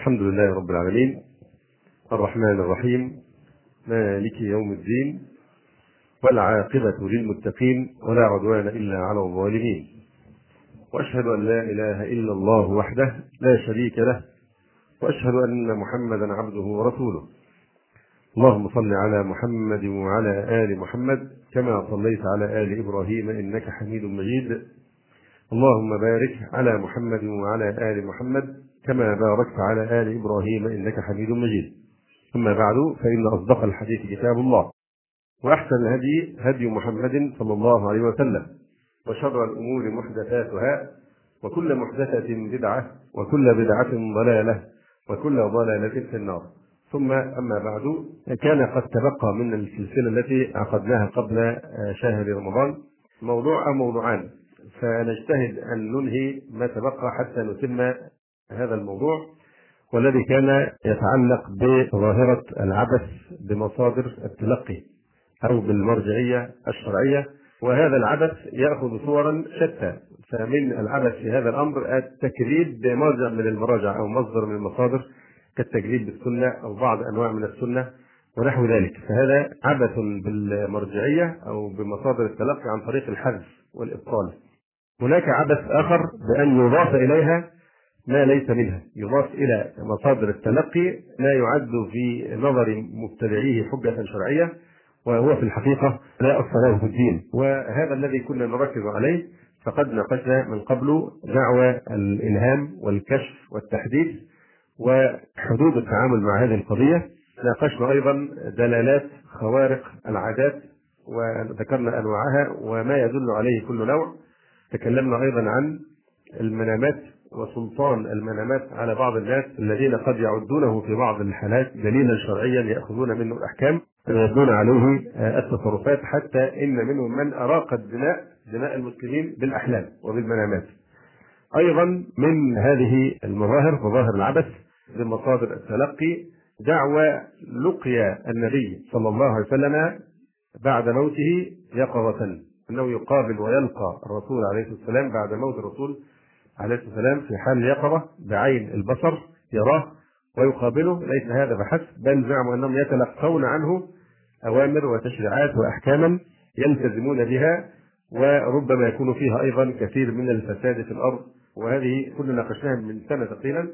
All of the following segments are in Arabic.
الحمد لله رب العالمين. الرحمن الرحيم. مالك يوم الدين. والعاقبة للمتقين. ولا عدوان إلا على الظالمين. وأشهد أن لا إله إلا الله وحده لا شريك له. وأشهد أن محمدا عبده ورسوله. اللهم صل على محمد وعلى آل محمد كما صليت على آل إبراهيم إنك حميد مجيد. اللهم بارك على محمد وعلى آل محمد كما باركت على آل إبراهيم إنك حميد مجيد. أما بعد فإن أصدق الحديث كتاب الله وأحسن الهدي هدي محمد صلى الله عليه وسلم وشر الأمور محدثاتها وكل محدثة بدعة وكل بدعة ضلالة وكل ضلالة في النار. ثم أما بعد كان قد تبقى من السلسلة التي عقدناها قبل شهر رمضان. موضوع أو موضوعان. فنجتهد أن ننهي ما تبقى حتى نتم هذا الموضوع والذي كان يتعلق بظاهرة العبث بمصادر التلقي أو بالمرجعية الشرعية. وهذا العبث يأخذ صورا شتى فمن العبث في هذا الأمر التكذيب بمرجع من المراجع أو مصدر من المصادر كالتكذيب بالسنة أو بعض أنواع من السنة ونحو ذلك. فهذا عبث بالمرجعية أو بمصادر التلقي عن طريق الحذف والإبطال. هناك عبث آخر بأن يضاف إليها ما ليس منها. يضاف إلى مصادر التلقي لا يعد في نظر مبتدعيه حجة شرعية وهو في الحقيقة لا أصل له في الدين. وهذا الذي كنا نركز عليه فقد ناقشنا من قبل دعوى الإلهام والكشف والتحديث وحدود التعامل مع هذه القضية. ناقشنا أيضا دلالات خوارق العادات وذكرنا أنواعها وما يدل عليه كل نوع. تكلمنا أيضا عن المنامات وسلطان المنامات على بعض الناس الذين قد يعدونه في بعض الحالات دليلا شرعيا يأخذون منه الأحكام ويبنون عليه التصرفات حتى إن منهم من أراق الدماء دماء المسلمين بالأحلام وبالمنامات. أيضا من هذه المظاهر مظاهر العبث بمصادر التلقي دعوى لقيا النبي صلى الله عليه وسلم بعد موته يقظة أنه يقابل ويلقى الرسول عليه الصلاة والسلام بعد موت الرسول عليه الصلاة والسلام في حال اليقظة بعين البصر يراه ويقابله ليس هذا فحسب بل زعموا أنهم يتلقون عنه أوامر وتشريعات وأحكاما يلتزمون بها وربما يكون فيها أيضا كثير من الفساد في الأرض. وهذه كنا ناقشناها من سنة تقريبا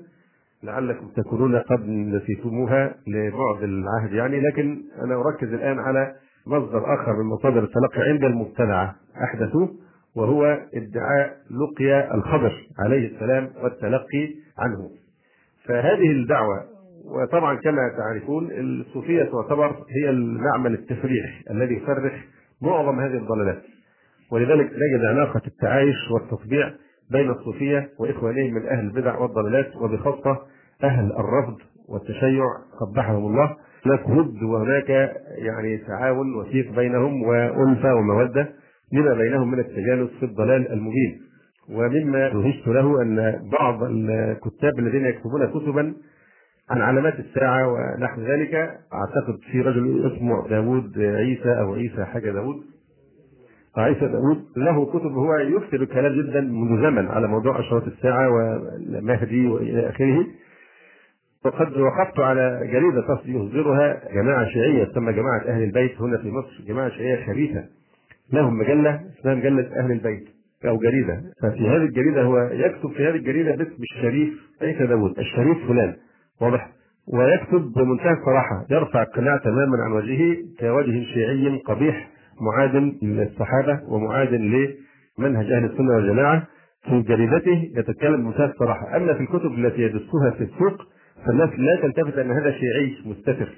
لعلكم تكونون قد نسيتموها لبعد العهد يعني لكن أنا أركز الآن على مصدر آخر من مصادر التلقي عند المبتدعة احدثوه وهو ادعاء لقيا الخضر عليه السلام والتلقي عنه. فهذه الدعوة وطبعا كما تعرفون الصوفية تعتبر هي المعمل التفريح الذي يفرح معظم هذه الضلالات. ولذلك نجد علاقة التعايش والتطبيع بين الصوفية وإخوانهم من أهل البدع والضلالات وبخاصة أهل الرفض والتشيع قبحهم الله هناك ود وهناك يعني تعاون وثيق بينهم والفه ومودة لما بينهم من التجانس في الضلال المبين. ومما دهشت له أن بعض الكتاب الذين يكتبون كتبا عن علامات الساعة ونحو ذلك أعتقد في رجل اسمه داود عيسى أو عيسى حاجة داود. عيسى داود له كتب هو يكتب كلام جدا منذ زمن على موضوع أشراط الساعة والمهدي وإلى آخره. وقد وقفت على جريدة يصدرها جماعة شيعية تسمى جماعة أهل البيت هنا في مصر جماعة شيعية خبيثة. لهم مجلة اسمها مجلة أهل البيت أو جريدة. ففي هذه الجريدة هو يكتب في هذه الجريدة باسم الشريف عيسى داود الشريف فلان. واضح؟ ويكتب بمنتهى الصراحة يرفع القناع تماما عن وجهه كوجه شيعي قبيح معاد للصحابة ومعاد لمنهج أهل السنة والجماعة في جريدته يتكلم بمنتهى الصراحة. أما في الكتب التي يدسها في السوق فالناس لا تلتفت أن هذا شيعي مستتر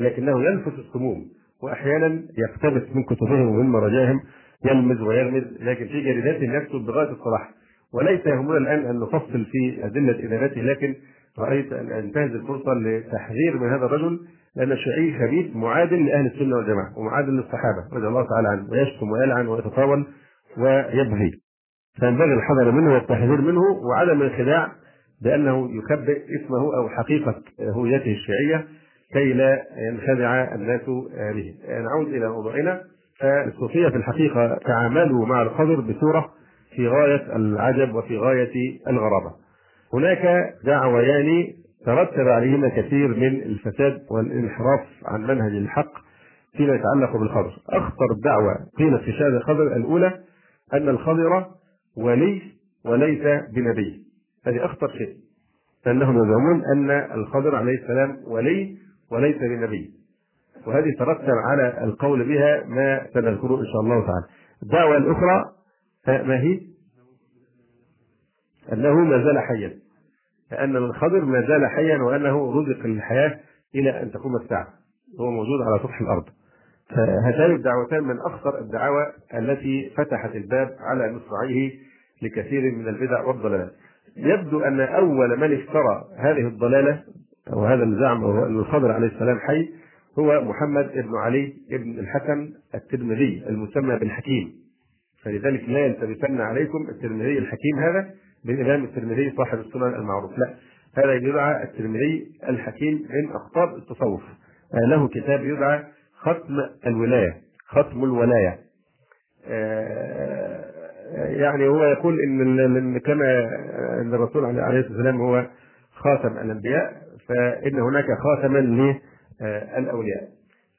لكنه ينفس السموم وأحيانا يقتبس من كتبهم ومن مراجعهم يلمز ويرمز لكن في جريداتهم يكتب بغاية الصلاح. وليس يهمنا الآن أن نفصل في أدلة ادانته لكن رأيت أن انتهز الفرصة لتحذير من هذا الرجل لأن الشيعي خبيث معادل لأهل السنة والجماعة ومعادل للصحابة رضي الله تعالى عنه ويشتم ويلعن ويتطاول ويبغي. فينبغي الحذر منه والتحذير منه وعدم الخداع بأنه يخبئ اسمه أو حقيقة هويته الشيعية كي لا ينخدع الناس به. نعود إلى موضوعنا فالصوفيه في الحقيقة تعاملوا مع الخضر بصورة في غاية العجب وفي غاية الغرابة. هناك دعويان ترتب عليهما كثير من الفساد والانحراف عن منهج الحق فيما يتعلق بالخضر أخطر دعوة قيلت في شأن الخضر الأولى أن الخضر ولي وليس بنبي هذه أخطر شيء أنهم يزعمون أن الخضر عليه السلام ولي وليس بنبي وهذه ترتب على القول بها ما سنذكره إن شاء الله تعالى. الدعوة الأخرى ما هي؟ أنه ما زال حيا. أن الخضر ما زال حيا وأنه رزق الحياة إلى أن تقوم الساعة. هو موجود على سطح الأرض. فهاتان الدعوتان من أخطر الدعاوى التي فتحت الباب على مصراعيه لكثير من البدع والضلالات. يبدو أن أول من افترى هذه الضلالة أو هذا الزعم وهو أن الخضر عليه السلام حي هو محمد بن علي بن الحسن الترمذي المسمى بالحكيم. فلذلك لا يلتبسن عليكم الترمذي الحكيم هذا بالإمام الترمذي صاحب السنن المعروف. لا هذا يدعى الترمذي الحكيم من أخطار التصوف. له كتاب يدعى ختم الولاية ختم الولاية. آه، يعني هو يقول إن كما أن الرسول عليه الصلاة والسلام هو خاتم الأنبياء فإن هناك خاتما للأولياء.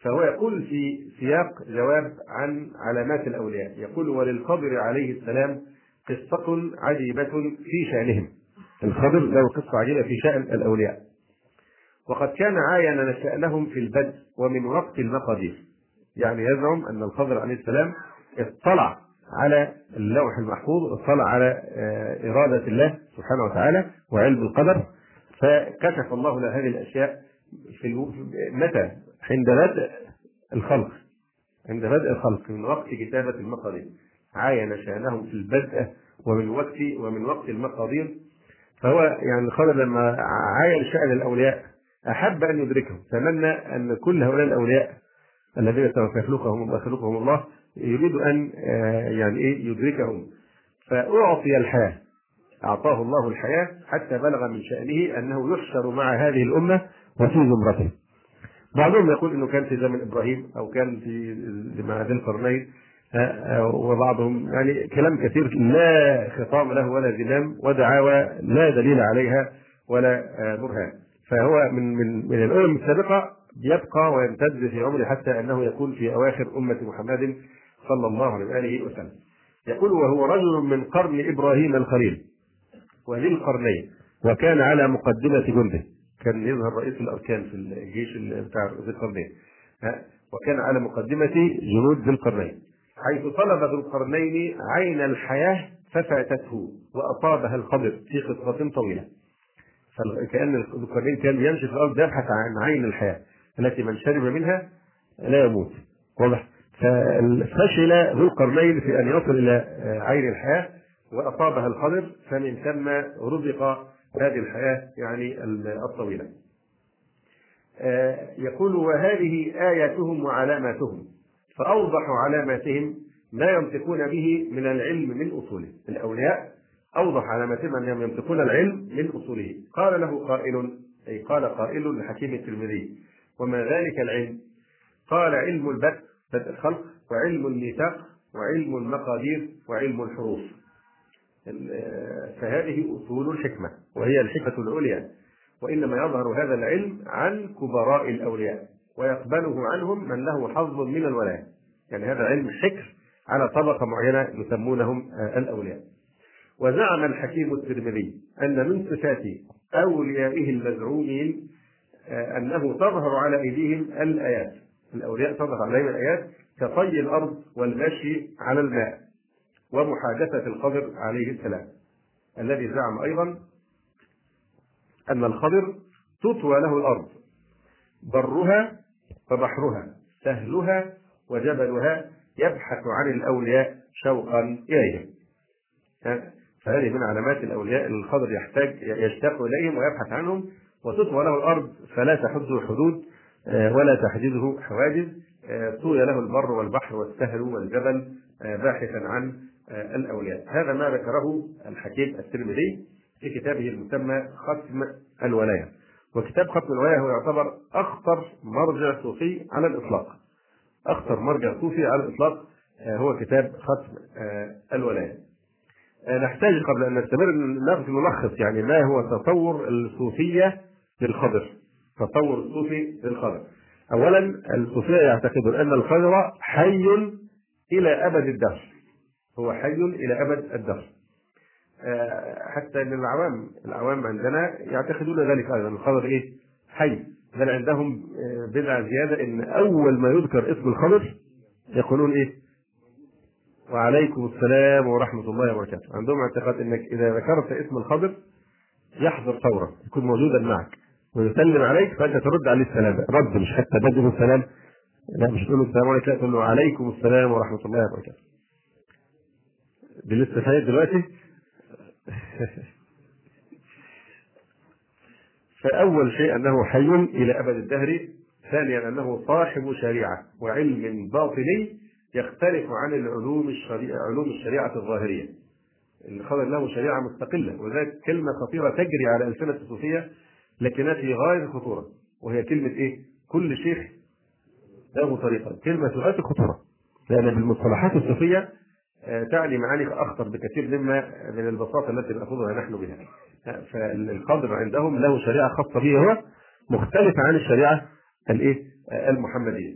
فهو يقول في سياق جواب عن علامات الأولياء. يقول وللخضر عليه السلام قصة عجيبة في شأنهم. الخضر له قصة عجيبة في شأن الأولياء. وقد كان عاين شأنهم في البدء ومن وقت المقادير. يعني يزعم أن الخضر عليه السلام اطلع على اللوح المحفوظ اطلع على آه، إرادة الله سبحانه وتعالى وعلم القدر فكشف الله له هذه الأشياء في متى؟ عند بدء الخلق. عند بدء الخلق من وقت كتابة المقادير. عاين شأنهم في البدء ومن وقت ومن وقت المقادير. فهو يعني الخضر لما عاين شأن الأولياء أحب أن يدركهم. تمنى أن كل هؤلاء الأولياء الذين سوف يخلقهم يخلقهم الله يريد أن آه، يعني إيه يدركهم. فأعطي الحياة. أعطاه الله الحياة حتى بلغ من شأنه أنه يحشر مع هذه الأمة وفي زمرته. بعضهم يقول إنه كان في زمن إبراهيم أو كان في مع ذي القرنين آه، آه، وبعضهم يعني كلام كثير لا خطام له ولا زمام ودعاوى لا دليل عليها ولا برهان. فهو من من من الأمم السابقة يبقى ويمتد في عمره حتى أنه يكون في أواخر أمة محمد صلى الله عليه وآله وسلم. يقول وهو رجل من قرن إبراهيم الخليل. وذي القرنين. وكان على مقدمة جنده كان يظهر رئيس الأركان في الجيش بتاع ذي القرنين. وكان على مقدمة جنود ذي القرنين. حيث طلب ذو القرنين عين الحياة ففاتته وأصابها الخضر في قصة طويلة. فكأن القرنين كان يمشي في الأرض يبحث عن عين الحياة. التي من شرب منها لا يموت. واضح؟ ففشل ذو القرنين في أن يصل إلى عين الحياة وأصابها الخضر فمن ثم رزق هذه الحياة يعني الطويلة. يقول وهذه آياتهم وعلاماتهم فأوضح علاماتهم ما ينطقون به من العلم من أصوله. الأولياء أوضح علامتهم أنهم ينطقون العلم من أصوله. قال له قائل أي قال قائل لحكيم الترمذي وما ذلك العلم؟ قال علم البدء بدء الخلق وعلم الميثاق وعلم المقادير وعلم الحروف. فهذه أصول الحكمة وهي الحكمة العليا. وإنما يظهر هذا العلم عن كبراء الأولياء ويقبله عنهم من له حظ من الولاية يعني هذا علم حكر على طبقة معينة يسمونهم الأولياء. وزعم الحكيم الترمذي أن من صفات أوليائه المزعومين آه، أنه تظهر على أيديهم الآيات. الأولياء تظهر عليهم الآيات كطي الأرض والمشي على الماء ومحادثة الخضر عليه السلام. الذي زعم أيضا أن الخضر تطوى له الأرض برها وبحرها سهلها وجبلها يبحث عن الأولياء شوقا إليهم. فهذه من علامات الأولياء الخضر يحتاج يشتاق إليهم ويبحث عنهم وتطوى له الأرض فلا تحده حدود آه، ولا تحجزه حواجز. آه، طوي له البر والبحر والسهل والجبل آه، باحثا عن الأولياء. هذا ما ذكره الحكيم الترمذي في كتابه المسمى ختم الولاية. وكتاب ختم الولاية هو يعتبر أخطر مرجع صوفي على الإطلاق. أخطر مرجع صوفي على الإطلاق هو كتاب ختم الولاية. نحتاج قبل أن نستمر نأخذ ملخص يعني ما هو تصور الصوفية للخضر تصور الصوفي للخضر. اولا الصوفية يعتقدون أن الخضر حي إلى أبد الدهر. هو حي إلى أبد الدهر. آه، حتى إن العوام العوام عندنا يعتقدون ذلك أيضا. الخضر إيه؟ حي. بل عندهم آه، بدعة زيادة إن أول ما يذكر اسم الخضر يقولون إيه؟ وعليكم السلام ورحمة الله وبركاته. عندهم اعتقاد إنك إذا ذكرت اسم الخضر يحضر فورا يكون موجودا معك. ويسلم عليك فأنت ترد عليه السلام. رد مش حتى بدل السلام. لا مش تقول السلام عليكم لا تقول له عليكم السلام ورحمة الله وبركاته. دي لسه فايت دلوقتي. فأول شيء أنه حي إلى أبد الدهر. ثانيا أنه صاحب شريعة وعلم باطني يختلف عن العلوم الشريعة علوم الشريعة الظاهرية. الخضر له شريعة مستقلة وذلك كلمة خطيرة تجري على ألسنة الصوفية. لكنها في غاية الخطورة وهي كلمة إيه؟ كل شيخ له طريقة كلمة في غاية الخطورة لأن بالمصطلحات الصوفية آه، تعني معاني أخطر بكثير مما من البساطة التي نأخذها نحن بها. فالقدر عندهم له شريعة خاصة به هو مختلفه عن الشريعة الإيه؟ آه، المحمدية.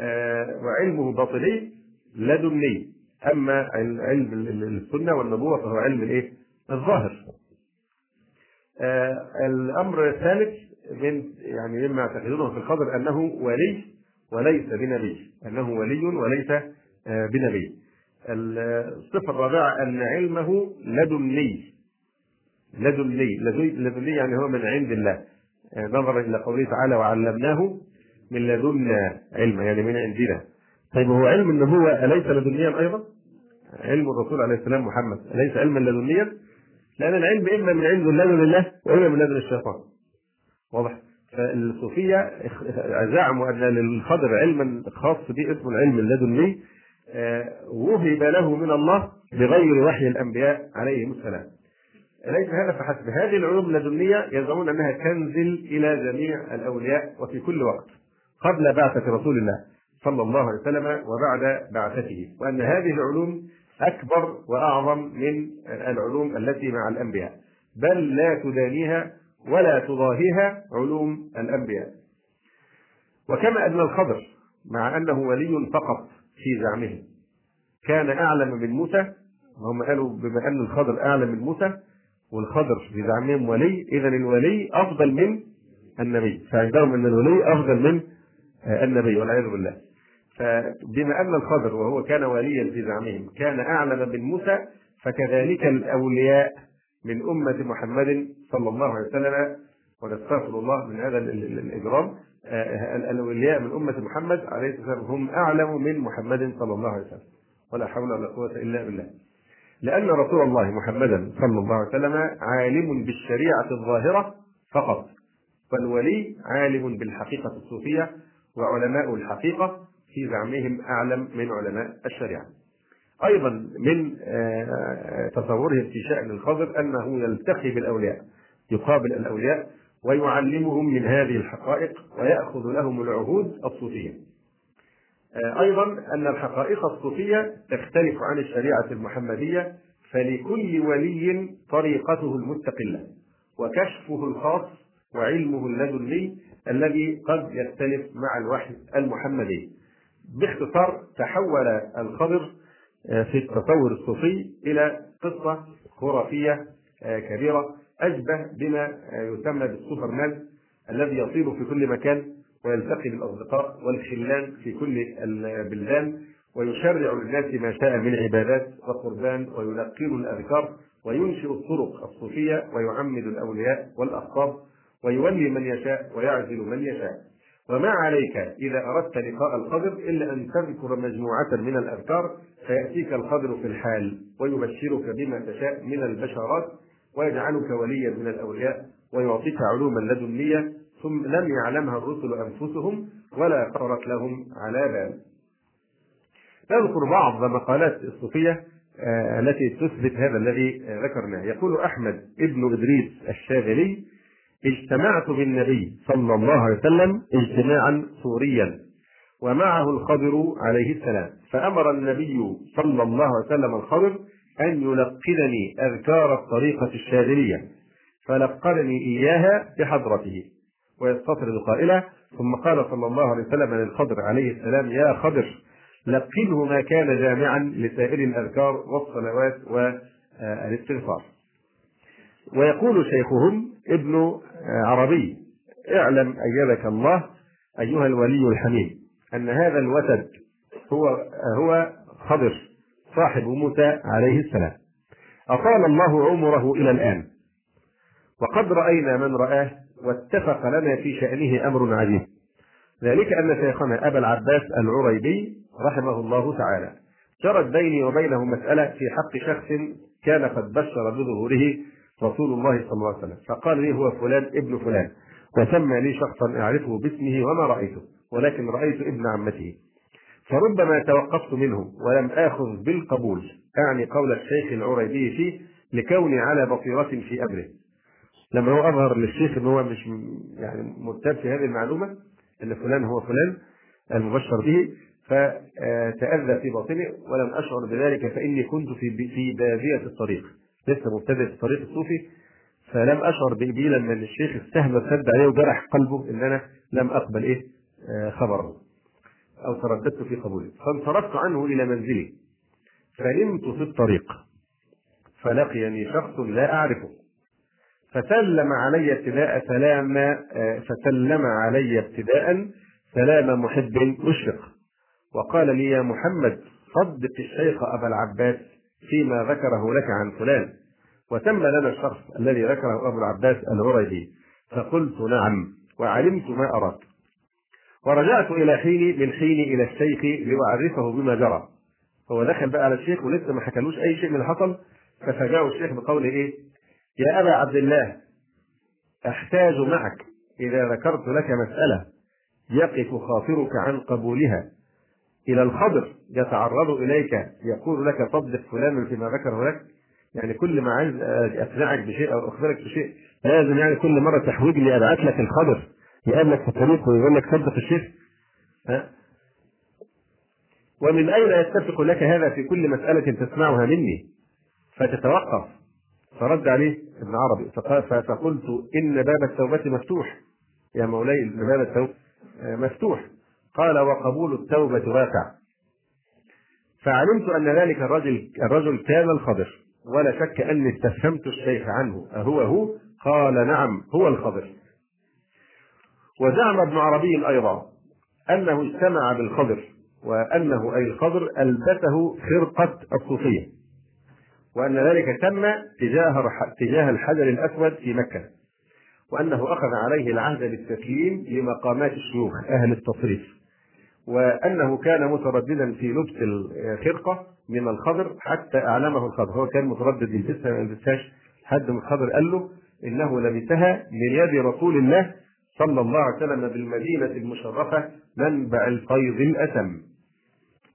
آه، وعلمه باطني لدني أما علم السنة والنبوة فهو علم الإيه؟ الظاهر. الأمر الثالث من يعني مما يعتقدونه في القدر أنه ولي وليس بنبي، أنه ولي وليس بنبي. الصفة الرابعة أن علمه لدني. لدني. لدني يعني هو من عند الله. نظرا إلى قوله تعالى وعلمناه من لدنا علما. يعني من عندنا. طيب هو علم النبوة أليس لدنيا أيضا؟ علم الرسول عليه السلام محمد. أليس علما لدنيا؟ لأن العلم إما من عند الله لله وإما من لدن الشيطان واضح؟ فالصوفية زعموا أن للخضر علما خاص به اسمه العلم اللدني آه، وهب له من الله بغير وحي الأنبياء عليهم السلام. ليس هذا فحسب، هذه العلوم اللدنية يزعمون أنها تنزل إلى جميع الأولياء وفي كل وقت قبل بعثة رسول الله صلى الله عليه وسلم وبعد بعثته، وأن هذه العلوم أكبر وأعظم من العلوم التي مع الأنبياء، بل لا تدانيها ولا تضاهيها علوم الأنبياء. وكما أن الخضر مع أنه ولي فقط في زعمهم. كان أعلم من موسى وهم قالوا بما أن الخضر أعلم من موسى والخضر في زعمهم ولي إذا الولي أفضل من النبي. فعندهم أن الولي أفضل من النبي والعياذ بالله. فبما أن الخضر وهو كان وليا في زعمهم كان أعلم من موسى فكذلك الأولياء من أمة محمد صلى الله عليه وسلم ونستغفر الله من هذا الإجرام. آه، الأولياء من أمة محمد عليه الصلاة والسلام هم أعلم من محمد صلى الله عليه وسلم ولا حول ولا قوة إلا بالله. لأن رسول الله محمدا صلى الله عليه وسلم عالم بالشريعة الظاهرة فقط فالولي عالم بالحقيقة الصوفية وعلماء الحقيقة في زعمهم أعلم من علماء الشريعة. أيضا من آه، تصورهم في شأن الخضر أنه يلتقي بالأولياء يقابل الأولياء ويعلمهم من هذه الحقائق ويأخذ لهم العهود الصوفية. آه، أيضا أن الحقائق الصوفية تختلف عن الشريعة المحمدية فلكل ولي طريقته المستقلة وكشفه الخاص وعلمه اللدني الذي قد يختلف مع الوحي المحمدي. باختصار تحول الخضر آه، في التصور الصوفي إلى قصة خرافية آه، كبيرة أشبه بما يسمى بالسوبرمان الذي يطير في كل مكان ويلتقي بالأصدقاء والخلان في كل البلدان ويشرع للناس ما شاء من عبادات وقربان ويلقن الأذكار وينشئ الطرق الصوفية ويعمد الأولياء والأخطاب ويولي من يشاء ويعزل من يشاء. وما عليك إذا أردت لقاء القدر إلا أن تذكر مجموعة من الأذكار فيأتيك القدر في الحال ويبشرك بما تشاء من البشرات ويجعلك وليا من الأولياء ويعطيك علوما لدنيه ثم لم يعلمها الرسل أنفسهم ولا خطرت لهم على بال. نذكر بعض مقالات الصوفية آه، التي تثبت هذا الذي ذكرناه يقول أحمد ابن إدريس الشاذلي اجتمعت بالنبي صلى الله عليه وسلم اجتماعا سوريا ومعه الخضر عليه السلام. فأمر النبي صلى الله عليه وسلم الخضر أن يلقنني أذكار الطريقة الشاذلية فلقنني إياها بحضرته. ويستطرد قائلا ثم قال صلى الله عليه وسلم للخضر عليه السلام يا خضر لقنه ما كان جامعا لسائر الأذكار والصلوات والإستغفار. ويقول شيخهم ابن عربي اعلم أيدك الله أيها الولي الحميد أن هذا الوتد هو هو خضر صاحب موسى عليه السلام. أطال الله عمره إلى الآن. وقد رأينا من رآه واتفق لنا في شأنه أمر عجيب. ذلك أن شيخنا أبا العباس العريبي رحمه الله تعالى جرت بيني وبينه مسألة في حق شخص كان قد بشر بظهوره رسول الله صلى الله عليه وسلم. فقال لي هو فلان ابن فلان. وسمى لي شخصا أعرفه باسمه وما رأيته ولكن رأيت ابن عمته. فربما توقفت منه ولم آخذ بالقبول أعني قول الشيخ العريبي فيه لكوني على بصيرة في أمره. لما هو أظهر للشيخ أن هو مش يعني مرتاب في هذه المعلومة أن فلان هو فلان المبشر به فتأذى في باطنه ولم أشعر بذلك فإني كنت في في بادية الطريق. لسه مبتدئ في الطريق الصوفي فلم أشعر بإبي لما الشيخ استهمل سد عليه وجرح قلبه إن أنا لم أقبل إيه خبره أو ترددت في قبوله. فانصرفت عنه إلى منزلي. فنمت في الطريق. فلقيني شخص لا أعرفه. فسلم علي ابتداء سلام فسلم علي ابتداء سلام محب مشفق وقال لي يا محمد صدق الشيخ أبا العباس فيما ذكره لك عن فلان. وتم لنا الشخص الذي ذكره أبو العباس العريبي فقلت نعم وعلمت ما أردت ورجعت إلى حين من حين إلى الشيخ لأعرفه بما جرى. هو دخل بقى على الشيخ ولسه ما حكالوش أي شيء من اللي حصل. ففاجأه الشيخ بقول إيه؟ يا أبا عبد الله أحتاج معك إذا ذكرت لك مسألة يقف خاطرك عن قبولها. إلى الخضر يتعرض إليك يقول لك صدق فلان فيما ذكره لك. يعني كل ما عايز أقنعك بشيء أو أخبرك بشيء لازم يعني كل مرة تحويج لي أبعت لك الخضر. يقابلك في الطريق ويقول لك صدق الشيخ. ها؟ ومن أين يتفق لك هذا في كل مسألة تسمعها مني؟ فتتوقف. فرد عليه ابن عربي. فقلت إن باب التوبة مفتوح. يا مولاي إن باب التوبة مفتوح. قال وقبول التوبة واقع فعلمت أن ذلك الرجل الرجل كان الخضر. ولا شك أني استفهمت الشيخ عنه. أهو هو قال نعم هو الخضر. وزعم ابن عربي أيضا أنه اجتمع بالخضر وأنه أي الخضر ألبسه خرقة الصوفية. وأن ذلك تم تجاه تجاه الحجر الأسود في مكة. وأنه أخذ عليه العهد بالتسليم لمقامات الشيوخ أهل التصريف. وأنه كان مترددا في لبس الخرقة من الخضر حتى أعلمه الخضر. هو كان متردد يلبسها ما يلبسهاش لحد ما الخضر قال له إنه لبسها من يد رسول الله صلى الله عليه وسلم بالمدينة المشرفة منبع الفيض الأسم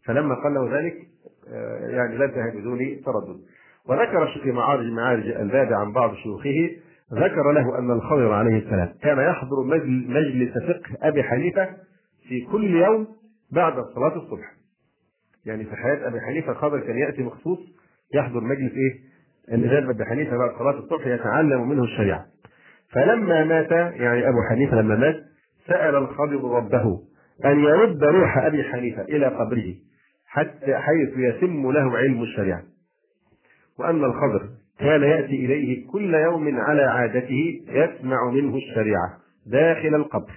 فلما قال له ذلك يعني لبسها بدون تردد. وذكر في معارج معارج الباب عن بعض شيوخه ذكر له أن الخضر عليه السلام كان يحضر مجلس فقه أبي حنيفة في كل يوم بعد صلاة الصبح. يعني في حياة أبي حنيفة الخضر كان يأتي مخصوص يحضر مجلس إيه؟ الإمام أبي حنيفة بعد صلاة الصبح يتعلم منه الشريعة. فلما مات يعني أبو حنيفة لما مات سأل الخضر ربه أن يرد روح أبي حنيفة إلى قبره حتى حيث يتم له علم الشريعة. وأن الخضر كان يأتي إليه كل يوم على عادته يسمع منه الشريعة داخل القبر.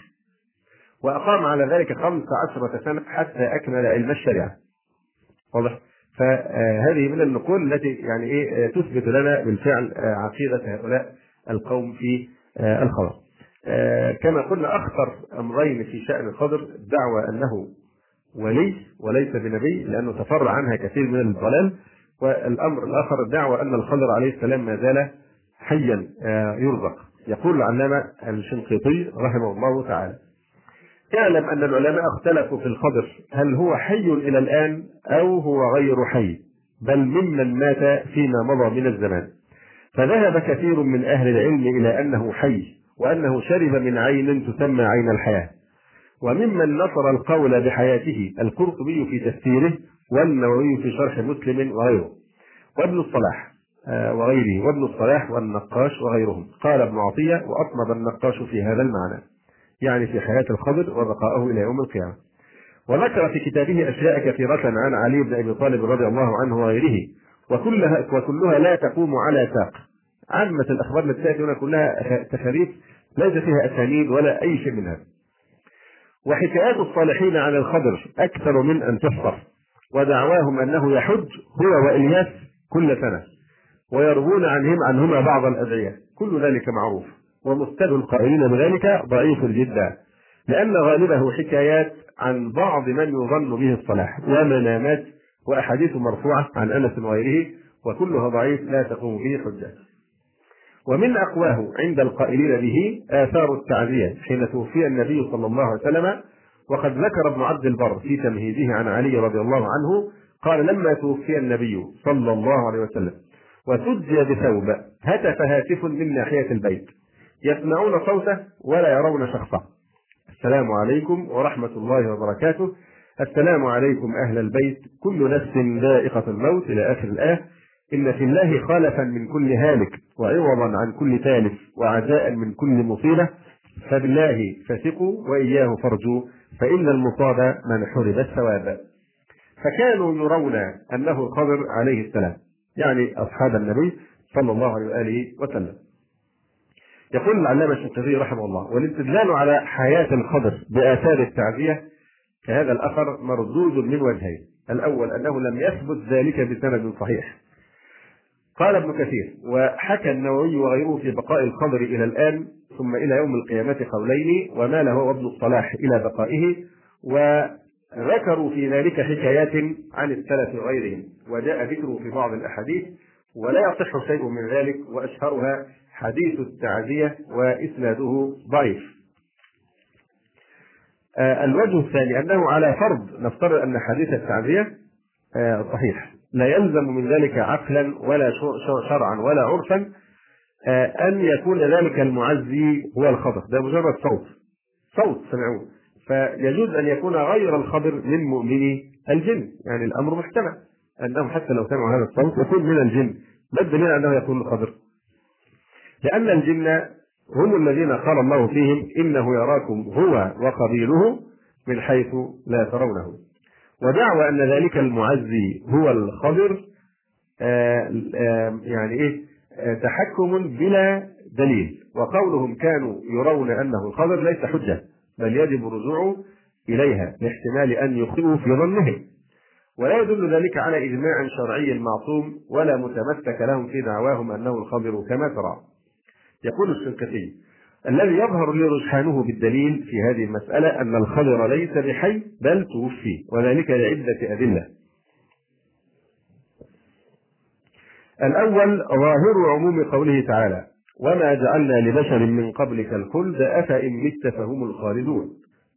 وأقام على ذلك خمس عشرة سنة حتى أكمل علم الشريعة. واضح؟ فهذه من النقول التي يعني إيه تثبت لنا بالفعل عقيدة هؤلاء القوم في الخبر كما قلنا أخطر أمرين في شأن الخضر الدعوة أنه ولي وليس بنبي لأنه تفرع عنها كثير من الضلال. والأمر الآخر الدعوة أن الخضر عليه السلام ما زال حيا يرزق. يقول العلامة الشنقيطي رحمه الله تعالى اعلم أن العلماء اختلفوا في الخضر هل هو حي إلى الآن أو هو غير حي بل ممن مات فيما مضى من الزمان. فذهب كثير من أهل العلم إلى أنه حي وأنه شرب من عين تسمى عين الحياة. وممن نصر القول بحياته القرطبي في تفسيره والنووي في شرح مسلم وغيره. وابن الصلاح آه، وغيره. وابن الصلاح والنقاش وغيرهم. قال ابن عطية وأطنب النقاش في هذا المعنى. يعني في حياة الخضر وبقاءه إلى يوم القيامة. وذكر في كتابه أشياء كثيرة عن علي بن أبي طالب رضي الله عنه وغيره وكلها وكلها لا تقوم على ساق. عامة الأخبار التي تأتي هنا كلها تخاريف ليس فيها أسانيد ولا أي شيء من هذا وحكايات الصالحين عن الخضر أكثر من أن تحصر ودعواهم أنه يحج هو وإلياس كل سنة ويروون عنهم عنهما بعض الأدعية. كل ذلك معروف. ومستند القائلين بذلك ضعيف جدا لأن غالبه حكايات عن بعض من يظن به الصلاح ومنامات وأحاديث مرفوعة عن أنس وغيره وكلها ضعيف لا تقوم به حجة. ومن أقواه عند القائلين به آثار التعزية حين توفي النبي صلى الله عليه وسلم وقد ذكر ابن عبد البر في تمهيده عن علي رضي الله عنه قال لما توفي النبي صلى الله عليه وسلم وسجي بثوب هتف هاتف من ناحية البيت يسمعون صوته ولا يرون شخصه. السلام عليكم ورحمة الله وبركاته. السلام عليكم أهل البيت. كل نفس ذائقة الموت إلى آخر الآية. إن في الله خالفا من كل هالك وعوضا عن كل تالف وعزاء من كل مصيبة. فبالله فثقوا وإياه فارجوا فإن المصاب من حرب الثواب. فكانوا يرون أنه الخضر عليه السلام يعني أصحاب النبي صلى الله عليه وآله وسلم. يقول العلامة الشنقيطي رحمه الله والاستدلال على حياة الخضر بآثار التعزية كهذا الأثر مردود من وجهين. الأول أنه لم يثبت ذلك بسند صحيح. قال ابن كثير وحكى النووي وغيره في بقاء الخضر إلى الآن ثم إلى يوم القيامة قولين وما له ابن الصلاح إلى بقائه وذكروا في ذلك حكايات عن السلف وغيرهم وجاء ذكره في بعض الأحاديث ولا يصح شيء من ذلك وأشهرها حديث التعزية وإسناده ضعيف. آه الوجه الثاني أنه على فرض نفترض أن حديث التعزية آه صحيح. لا يلزم من ذلك عقلا ولا شرعا ولا عرفا آه أن يكون ذلك المعزي هو الخبر. ده مجرد صوت. صوت سمعوه. فيجوز أن يكون غير الخبر من مؤمني الجن. يعني الأمر محتمل. أنهم حتى لو سمعوا هذا الصوت يكون من الجن. ما الدليل أنه يكون الخبر. لأن الجن هم الذين قال الله فيهم إنه يراكم هو وقبيله من حيث لا ترونه. ودعوى أن ذلك المعزي هو الخضر آه، آه، يعني إيه؟ آه، تحكم بلا دليل. وقولهم كانوا يرون أنه الخضر ليس حجة بل يجب الرجوع إليها لاحتمال أن يخطئوا في ظنهم. ولا يدل ذلك على إجماع شرعي معصوم ولا متمسك لهم في دعواهم أنه الخضر كما ترى. يقول الشنكتي الذي يظهر لي رجحانه بالدليل في هذه المسألة أن الخضر ليس بحي بل توفي وذلك لعدة أدلة. الأول ظاهر عموم قوله تعالى وما جعلنا لبشر من قبلك الخلد أفإن مت فهم الخالدون.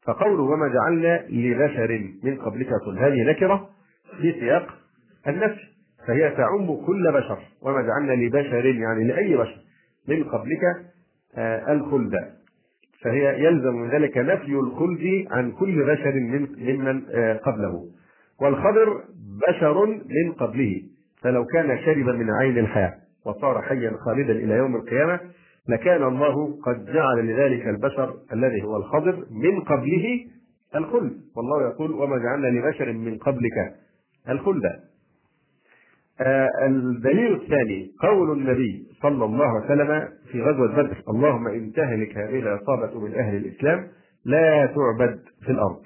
فقوله وما جعلنا لبشر من قبلك الخلد هذه نكرة في سياق النفي فهي تعم كل بشر. وما جعلنا لبشر يعني لأي بشر. من قبلك آه، الخلد. فهي يلزم من ذلك نفي الخلد عن كل بشر من ممن آه، قبله. والخضر بشر من قبله. فلو كان شرب من عين الحياة وصار حيا خالدا إلى يوم القيامة لكان الله قد جعل لذلك البشر الذي هو الخضر من قبله الخلد. والله يقول وما جعلنا لبشر من قبلك الخلد. الدليل الثاني قول النبي صلى الله عليه وسلم في غزوة بدر اللهم إن تهلك هذه العصابة من أهل الإسلام لا تعبد في الأرض.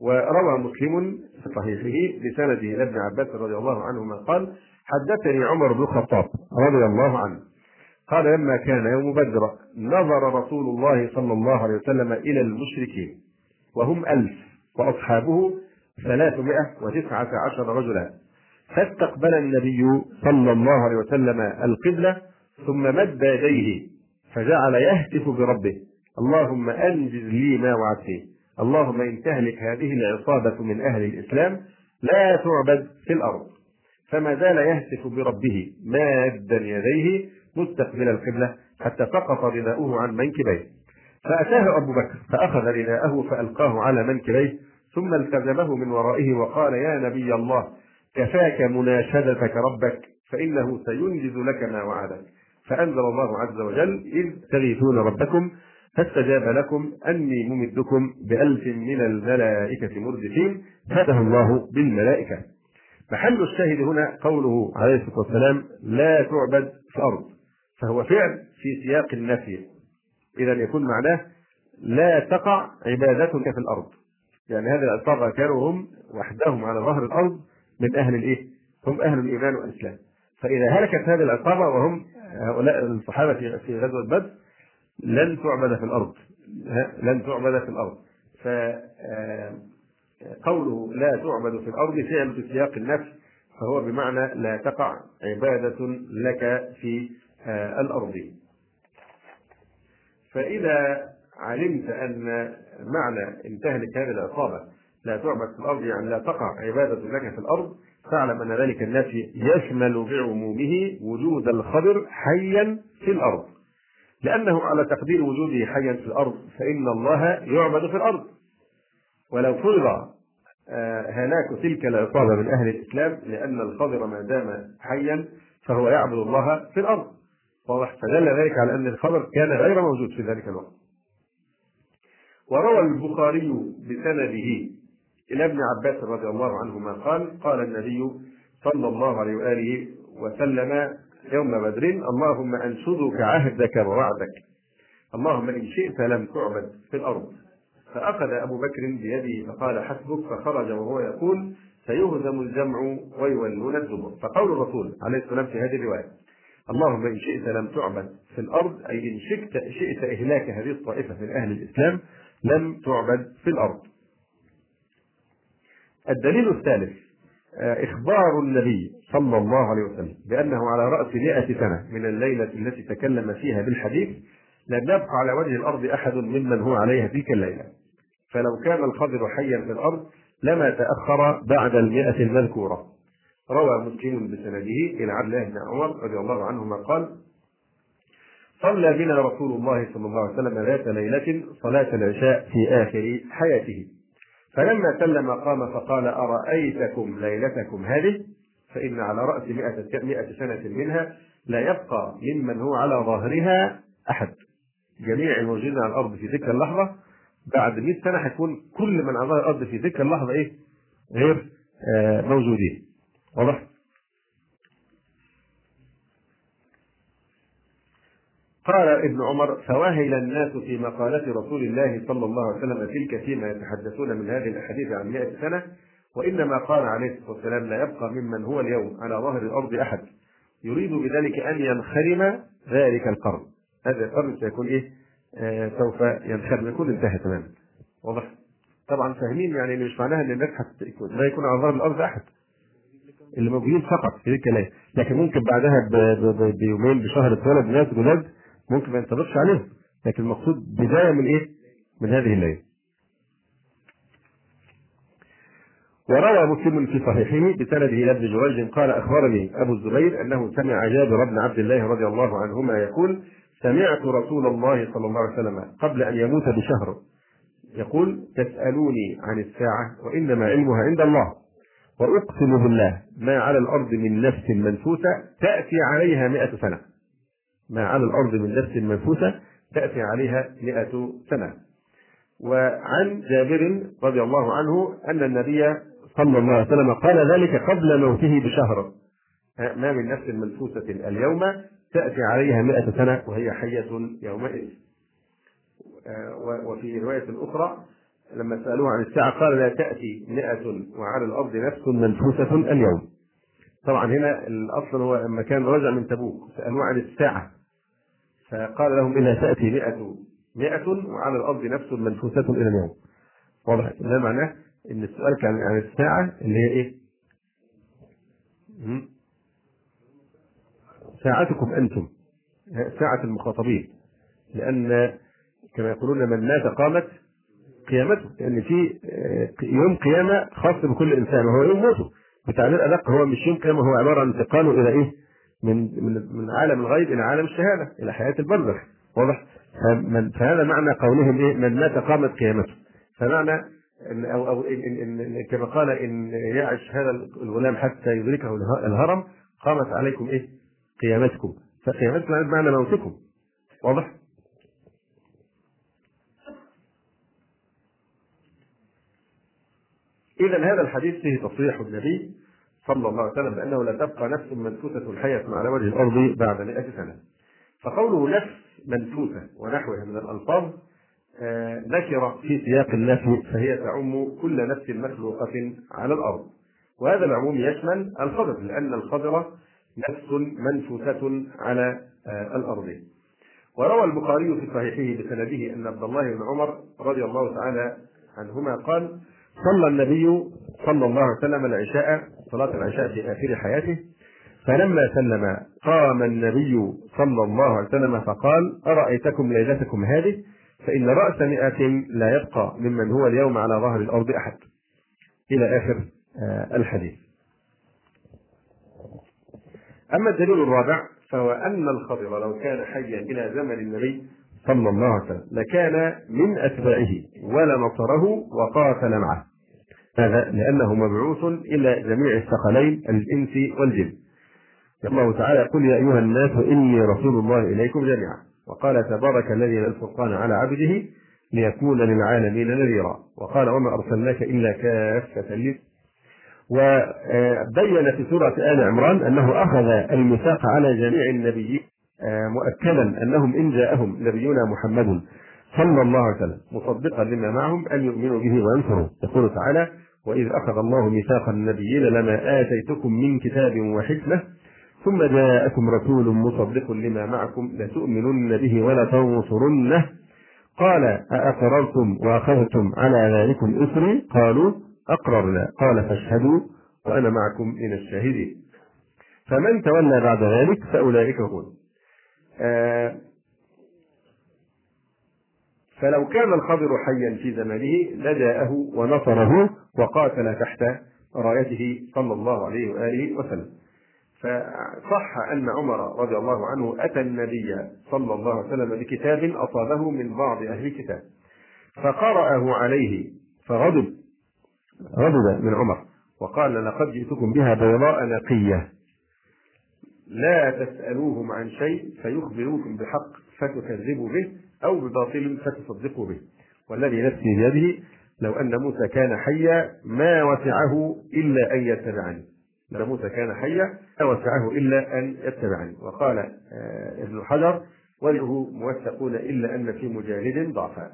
وروى مسلم في صحيحه بسنده إلى ابن عباس رضي الله عنهما قال حدثني عمر بن الخطاب رضي الله عنه. قال لما كان يوم بدر نظر رسول الله صلى الله عليه وسلم إلى المشركين وهم ألف وأصحابه ثلاثمائة وتسعة عشر رجلا. فاستقبل النبي صلى الله عليه وسلم القبلة ثم مد يديه فجعل يهتف بربه. اللهم أنجز لي ما وعدته اللهم إن تهلك هذه العصابة من أهل الإسلام لا تعبد في الأرض. فما زال يهتف بربه مادا يديه مستقبل القبلة حتى سقط رداؤه عن منكبيه. فأتاه أبو بكر فأخذ رداءه فألقاه على منكبيه ثم التزمه من ورائه وقال يا نبي الله كفاك مناشدتك ربك فإنه سينجز لك ما وعدك. فأنزل الله عز وجل إذ تغيثون ربكم فاستجاب لكم أني ممدكم بألف من الملائكة مردفين فاته الله بالملائكة. محل الشاهد هنا قوله عليه الصلاة والسلام لا تعبد في الأرض. فهو فعل في سياق النفي. إذا يكون معناه لا تقع عبادتك في الأرض. يعني هذه كانوا هم وحدهم على ظهر الأرض من أهل الإيه؟ هم أهل الإيمان والإسلام. فإذا هلكت هذه العصابة وهم هؤلاء الصحابة في غزوة بدر لن تعبد في الأرض. لن تعبد في الأرض. ف قوله لا تعبد في الأرض فعل في سياق النفس فهو بمعنى لا تقع عبادة لك في الأرض. فإذا علمت أن معنى إن تهلك هذه العصابة لا تعبد في الأرض يعني لا تقع عبادة لك في الأرض. فاعلم أن ذلك النفي يشمل بعمومه وجود الخضر حيا في الأرض. لأنه على تقدير وجوده حيا في الأرض فإن الله يعبد في الأرض. ولو فرض هلاك تلك العصابة من أهل الإسلام لأن الخضر ما دام حيا فهو يعبد الله في الأرض. واضح؟ فدل ذلك على أن الخضر كان غير موجود في ذلك الوقت. وروى البخاري بسنده إلى ابن عباس رضي الله عنهما قال قال النبي صلى الله عليه وآله وسلم يوم بدر اللهم أنشدك عهدك ووعدك. اللهم إن شئت لم تعبد في الأرض. فأخذ أبو بكر بيده فقال حسبك فخرج وهو يقول سيهزم الجمع ويولون الدبر. فقول الرسول عليه السلام في هذه الرواية اللهم إن شئت لم تعبد في الأرض أي إن شئت, شئت إهلاك هذه الطائفة من أهل الإسلام لم تعبد في الأرض. الدليل الثالث إخبار النبي صلى الله عليه وسلم بأنه على رأس مئة سنة من الليلة التي تكلم فيها بالحديث لم يبقى على وجه الأرض أحد ممن هو عليها تلك الليلة. فلو كان الخضر حيا في الأرض لما تأخر بعد المئة المذكورة. روى مسلم بسنده إلى عبد الله بن عمر رضي الله عنهما قال صلى بنا رسول الله صلى الله عليه وسلم ذات ليلة صلاة العشاء في آخر حياته. فلما سلم قام فقال أرأيتكم ليلتكم هذه فإن على رأس مئة, مئة سنة منها لا يبقى ممن هو على ظهرها أحد جميع الموجودين على الأرض في تلك اللحظة بعد 100 سنة هيكون كل من على ظهر الأرض في تلك اللحظة إيه؟ غير آه موجودين واضح؟ قال ابن عمر فوهل الناس في مقالة رسول الله صلى الله عليه وسلم تلك فيما يتحدثون من هذه الأحاديث عن مئة سنة وإنما قال عليه الصلاة والسلام لا يبقى ممن هو اليوم على ظهر الأرض أحد. يريد بذلك أن ينخرم ذلك القرن. هذا القرن سيكون إيه؟ آه سوف ينخرم يكون انتهى تماما. واضح؟ طبعا فاهمين يعني مش معناها إن الناس لا يكون على ظهر الأرض أحد. اللي موجودين فقط في الليلة لكن ممكن بعدها بيومين بشهر اتولد ناس جداد ممكن ما ينطبقش عليهم لكن المقصود بداية من إيه؟ من هذه الليلة. وروى مسلم في صحيحه بسنده إلى ابن جريج قال أخبرني أبو الزبير أنه سمع جابر بن عبد الله رضي الله عنهما يقول سمعت رسول الله صلى الله عليه وسلم قبل أن يموت بشهر يقول تسألوني عن الساعة وإنما علمها عند الله وأقسم بالله ما على الأرض من نفس منفوسة تأتي عليها مئة سنة ما على الأرض من نفس منفوسة تأتي عليها مئة سنة. وعن جابر رضي الله عنه أن النبي صلى الله عليه وسلم قال ذلك قبل موته بشهر. ما من نفس منفوسة اليوم تأتي عليها مئة سنة وهي حية يومئذ. وفي رواية أخرى لما سألوه عن الساعة قال لا تأتي مئة وعلى الأرض نفس منفوسة اليوم. طبعا هنا الأصل هو لما كان رجع من تبوك. سألوه عن الساعة. فقال لهم إنها تأتي مئة مئة وعلى الأرض نفس منفوسة إلى اليوم. واضح. ده معناه إن السؤال كان عن الساعة اللي هي إيه؟ ساعتكم أنتم. ساعة المخاطبين. لأن كما يقولون من مات قامت قيامته. لأن في يوم قيامة خاص بكل إنسان وهو يوم موته. بتعبير أدق هو مش يوم قيامة هو عبارة عن انتقاله إلى إيه؟ من من من عالم الغيب إلى عالم الشهادة إلى حياة البرزخ. واضح؟ فهذا معنى قولهم إيه؟ من مات قامت قيامته. فمعنى إن أو أو إن إن إن كما قال إن يعش هذا الغلام حتى يدركه الهرم قامت عليكم إيه؟ قيامتكم. فقيامتكم بمعنى موتكم. واضح؟ إذا هذا الحديث فيه تصريح النبي صلى الله عليه وسلم بأنه لا تبقى نفس منفوسة حية على وجه الأرض بعد مئة سنة. فقوله نفس منفوسة ونحوها من الألفاظ آه، ذكر في سياق النفي فهي تعم كل نفس مخلوقة على الأرض. وهذا العموم يشمل الخضر لأن الخضر نفس منفوسة على آه، الأرض. وروى البخاري في صحيحه بسنده أن عبد الله بن عمر رضي الله تعالى عنهما قال صلى النبي صلى الله عليه وسلم العشاء صلاة العشاء في آخر حياته فلما سلم قام النبي صلى الله عليه وسلم فقال أرأيتكم ليلتكم هذه؟ فإن رأس مئة لا يبقى ممن هو اليوم على ظهر الأرض أحد. إلى آخر آه، الحديث. أما الدليل الرابع فهو أن الخضر لو كان حيا إلى زمن النبي صلى الله عليه وسلم لكان من أتباعه ولنصره وقاتل معه. هذا لأنه مبعوث إلى جميع الثقلين الإنس والجن. الله تعالى قل يا أيها الناس إني رسول الله إليكم جميعا. وقال تبارك الذي نزل الفرقان على عبده ليكون للعالمين نذيرا. وقال وما أرسلناك إلا كافة للناس. وبين في سورة آل عمران أنه أخذ الميثاق على جميع النبيين آه، مؤكدا أنهم إن جاءهم نبينا محمد صلى الله عليه وسلم مصدقا لما معهم أن يؤمنوا به وينصروا يقول تعالى وإذ أخذ الله ميثاق النبيين لما آتيتكم من كتاب وحكمة ثم جاءكم رسول مصدق لما معكم لتؤمنن به ولا تنصرنه قال أأقررتم وأخذتم على ذلكم إثري؟ قالوا أقررنا. قال فاشهدوا وأنا معكم من الشاهدين. فمن تولى بعد ذلك فأولئك هم. آه، فلو كان الخضر حيا في زمنه لجاءه ونصره وقاتل تحت رايته صلى الله عليه وآله وسلم. فصح أن عمر رضي الله عنه أتى النبي صلى الله عليه وسلم بكتاب أصابه من بعض أهل الكتاب. فقرأه عليه فغضب غضب من عمر وقال لقد جئتكم بها بيضاء نقية لا تسألوهم عن شيء فيخبروكم بحق فتكذبوا به أو بباطل فتصدقوا به. والذي نفسي بيده لو أن موسى كان حيا ما وسعه إلا أن يتبعني. لو موسى كان حيا ما وسعه إلا أن يتبعني. وقال آه، ابن حجر وجهه موثقون إلا أن في مجالد ضعفا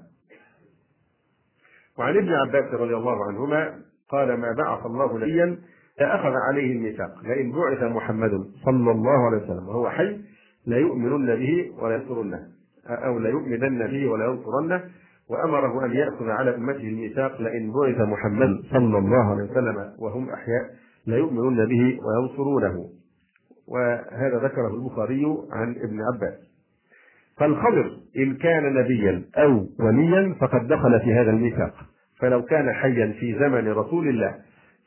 وعن ابن عباس رضي الله عنهما قال ما بعث الله نبيا أخذ عليه الميثاق لئن بعث محمد صلى الله عليه وسلم وهو حي ليؤمنن به ولينصرنه أو ليؤمنن به ولينصرنه وأمره أن يأخذ على أمته الميثاق لئن بعث محمد صلى الله عليه وسلم وهم أحياء ليؤمنن به وينصرونه. وهذا ذكره البخاري عن ابن عباس. فالخضر إن كان نبيا أو وليا فقد دخل في هذا الميثاق. فلو كان حيا في زمن رسول الله